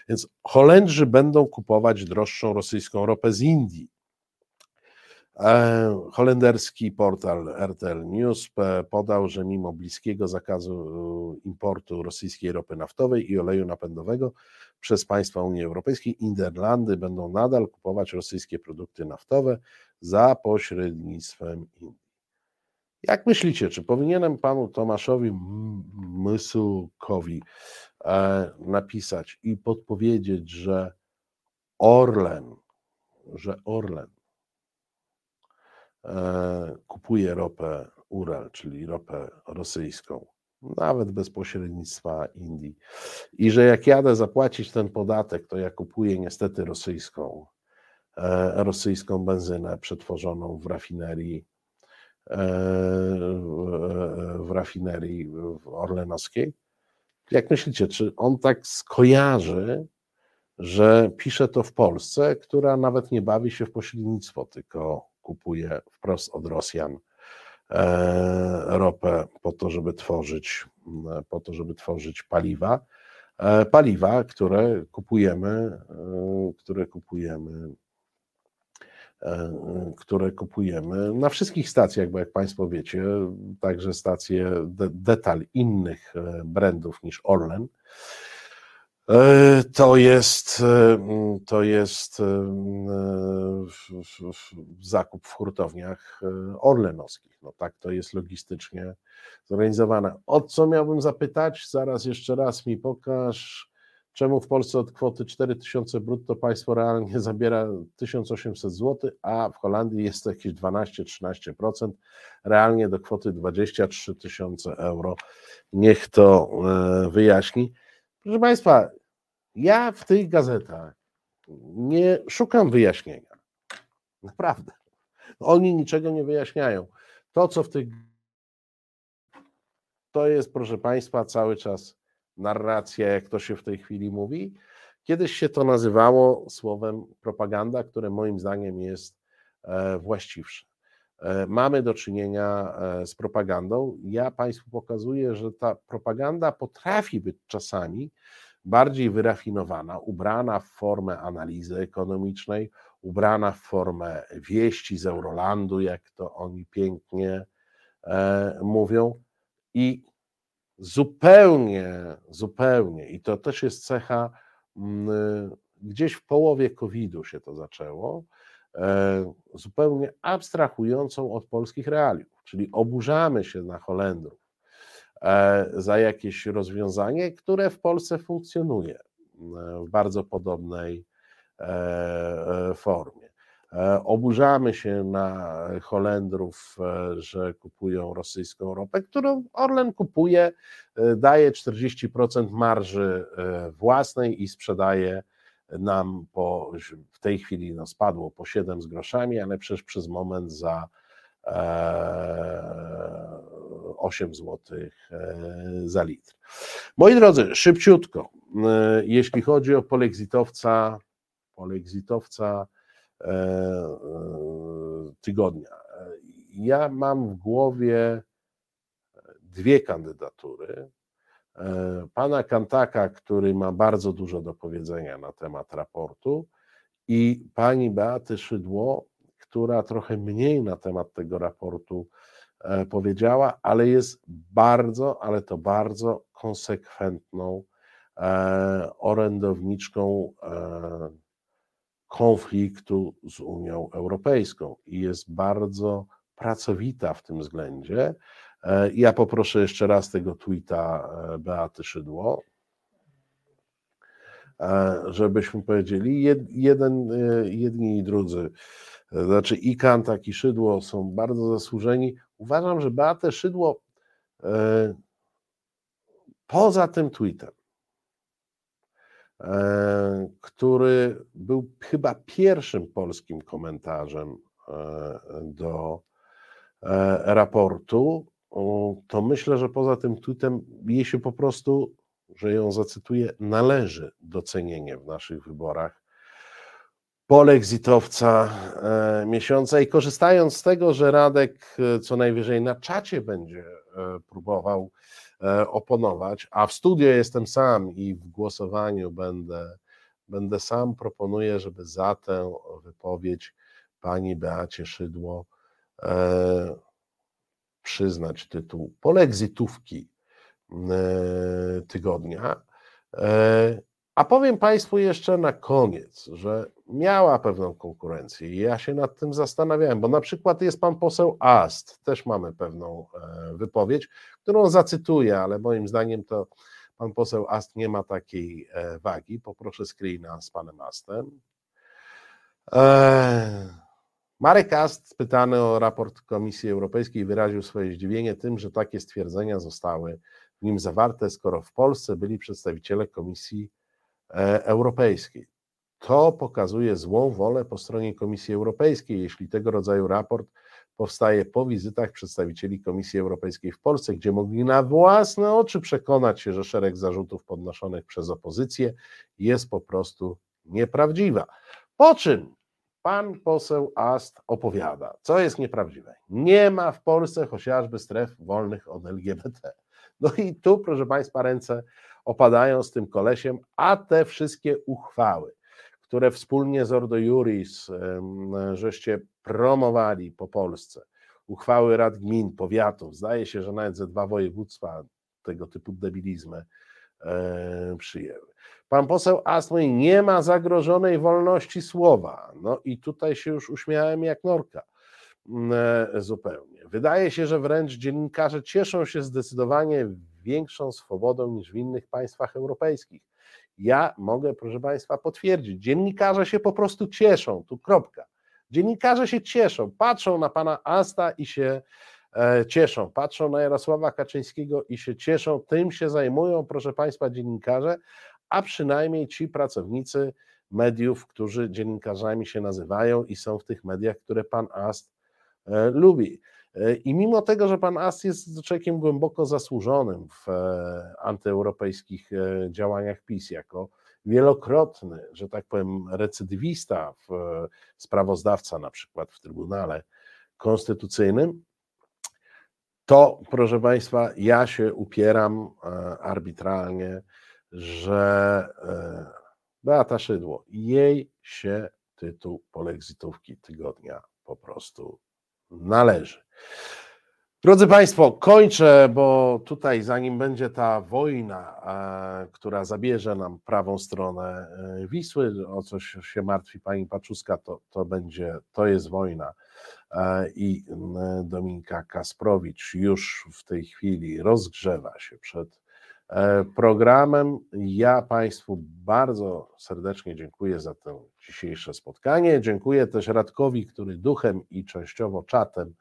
Więc Holendrzy będą kupować droższą rosyjską ropę z Indii. E, holenderski portal RTL News podał, że mimo bliskiego zakazu e, importu rosyjskiej ropy naftowej i oleju napędowego przez państwa Unii Europejskiej, Niderlandy będą nadal kupować rosyjskie produkty naftowe za pośrednictwem Indii. Jak myślicie, czy powinienem panu Tomaszowi Mysukowi e, napisać i podpowiedzieć, że Orlen, że Orlen E, kupuje ropę Ural, czyli ropę rosyjską, nawet bez pośrednictwa Indii. I że jak jadę zapłacić ten podatek, to ja kupuję niestety rosyjską, e, rosyjską benzynę przetworzoną w rafinerii e, w rafinerii orlenowskiej. Jak myślicie, czy on tak skojarzy, że pisze to w Polsce, która nawet nie bawi się w pośrednictwo, tylko kupuje wprost od Rosjan ropę po to, żeby tworzyć, po to, żeby tworzyć paliwa. E, paliwa, które kupujemy, e, które kupujemy które kupujemy na wszystkich stacjach, bo jak Państwo wiecie, także stacje detal innych brandów niż Orlen, E, to jest, e, to jest e, zakup w hurtowniach orlenowskich. No tak to jest logistycznie zorganizowane. O co miałbym zapytać? Zaraz jeszcze raz mi pokaż, czemu w Polsce od kwoty 4000 brutto państwo realnie zabiera 1800 zł, a w Holandii jest to jakieś 12-13%, realnie do kwoty 23 tysiące euro. Niech to wyjaśni. Proszę Państwa, ja w tych gazetach nie szukam wyjaśnienia. Naprawdę. Oni niczego nie wyjaśniają. To, co w tych. To jest, proszę Państwa, cały czas narracja, jak to się w tej chwili mówi. Kiedyś się to nazywało słowem propaganda, które moim zdaniem jest e, właściwsze. E, mamy do czynienia e, z propagandą. Ja Państwu pokazuję, że ta propaganda potrafi być czasami bardziej wyrafinowana, ubrana w formę analizy ekonomicznej, ubrana w formę wieści z Eurolandu, jak to oni pięknie e, mówią, i zupełnie, zupełnie, i to też jest cecha, mm, gdzieś w połowie COVID-u się to zaczęło, zupełnie abstrahującą od polskich realiów, czyli oburzamy się na Holendrów, E, za jakieś rozwiązanie, które w Polsce funkcjonuje e, w bardzo podobnej e, formie. Oburzamy się na Holendrów, że kupują rosyjską ropę, którą Orlen kupuje, daje 40% marży własnej i sprzedaje nam po, w tej chwili no spadło po 7 z groszami, ale przecież przez moment za 8 zł e, za litr. Moi drodzy, szybciutko, e, jeśli chodzi o polexitowca, polexitowca e, tygodnia. Ja mam w głowie dwie kandydatury. Pana Kantaka, który ma bardzo dużo do powiedzenia na temat raportu, i pani Beaty Szydło, która trochę mniej na temat tego raportu E, powiedziała, ale jest bardzo, ale to bardzo konsekwentną e, orędowniczką e, konfliktu z Unią Europejską i jest bardzo pracowita w tym względzie. Ja poproszę jeszcze raz tego tweeta Beaty Szydło, żebyśmy powiedzieli, jeden, jedni i drudzy, znaczy i Kantak i Szydło są bardzo zasłużeni, uważam, że Beatę Szydło e, poza tym tweetem, e, który był chyba pierwszym polskim komentarzem e, do raportu, to myślę, że poza tym tweetem jej się po prostu, że ją zacytuję, należy docenienie w naszych wyborach polexitowca e, miesiąca. I korzystając z tego, że Radek e, co najwyżej na czacie będzie e, próbował oponować, a w studio jestem sam i w głosowaniu będę, będę sam, proponuję, żeby za tę wypowiedź pani Beacie Szydło przyznać tytuł polexitówki tygodnia. A powiem Państwu jeszcze na koniec, że miała pewną konkurencję i ja się nad tym zastanawiałem, bo na przykład jest pan poseł Ast, też mamy pewną e, wypowiedź, którą zacytuję, ale moim zdaniem to pan poseł Ast nie ma takiej e, wagi. Poproszę screena z panem Astem. E, Marek Ast, pytany o raport Komisji Europejskiej, wyraził swoje zdziwienie tym, że takie stwierdzenia zostały w nim zawarte, skoro w Polsce byli przedstawiciele Komisji Europejskiej. To pokazuje złą wolę po stronie Komisji Europejskiej, jeśli tego rodzaju raport powstaje po wizytach przedstawicieli Komisji Europejskiej w Polsce, gdzie mogli na własne oczy przekonać się, że szereg zarzutów podnoszonych przez opozycję jest po prostu nieprawdziwa. Po czym pan poseł Ast opowiada, co jest nieprawdziwe. Nie ma w Polsce chociażby stref wolnych od LGBT. No i tu, proszę Państwa, ręce opadają z tym kolesiem, a te wszystkie uchwały, które wspólnie z Ordo Juris żeście promowali po Polsce, uchwały rad gmin, powiatów, zdaje się, że nawet ze dwa województwa tego typu debilizmy przyjęły. Pan poseł Astmoj nie ma zagrożonej wolności słowa. No i tutaj się już uśmiałem jak norka e, zupełnie. Wydaje się, że wręcz dziennikarze cieszą się zdecydowanie większą swobodą niż w innych państwach europejskich. Ja mogę, proszę Państwa, potwierdzić. Dziennikarze się po prostu cieszą, tu kropka. Dziennikarze się cieszą, patrzą na pana Asta i się e, cieszą, patrzą na Jarosława Kaczyńskiego i się cieszą, tym się zajmują, proszę Państwa, dziennikarze, a przynajmniej ci pracownicy mediów, którzy dziennikarzami się nazywają i są w tych mediach, które pan Ast e, lubi. E, I mimo tego, że pan Ast jest człowiekiem głęboko zasłużonym w e, antyeuropejskich działaniach PiS, jako wielokrotny, że tak powiem, recydywista, sprawozdawca na przykład w Trybunale Konstytucyjnym, to proszę Państwa, ja się upieram arbitralnie, że Beata Szydło, jej się tytuł polexitówki tygodnia po prostu należy. Drodzy Państwo, kończę, bo tutaj zanim będzie ta wojna, e, która zabierze nam prawą stronę e, Wisły, o coś się martwi pani Paczuska, to, to będzie, to jest wojna. E, I Dominika Kasprowicz już w tej chwili rozgrzewa się przed programem. Ja Państwu bardzo serdecznie dziękuję za to dzisiejsze spotkanie. Dziękuję też Radkowi, który duchem i częściowo czatem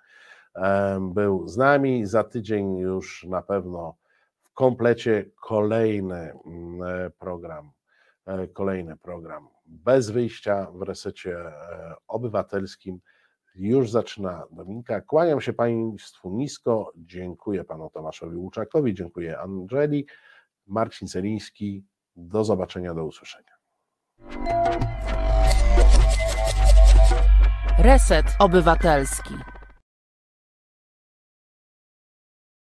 był z nami. Za tydzień już na pewno w komplecie kolejny mm, e, program, e, kolejny program bez wyjścia w resecie e, obywatelskim. Już zaczyna Dominika. Kłaniam się Państwu nisko. Dziękuję Panu Tomaszowi Łuczakowi, dziękuję Angeli, Marcin Celiński. Do zobaczenia, do usłyszenia. Reset Obywatelski.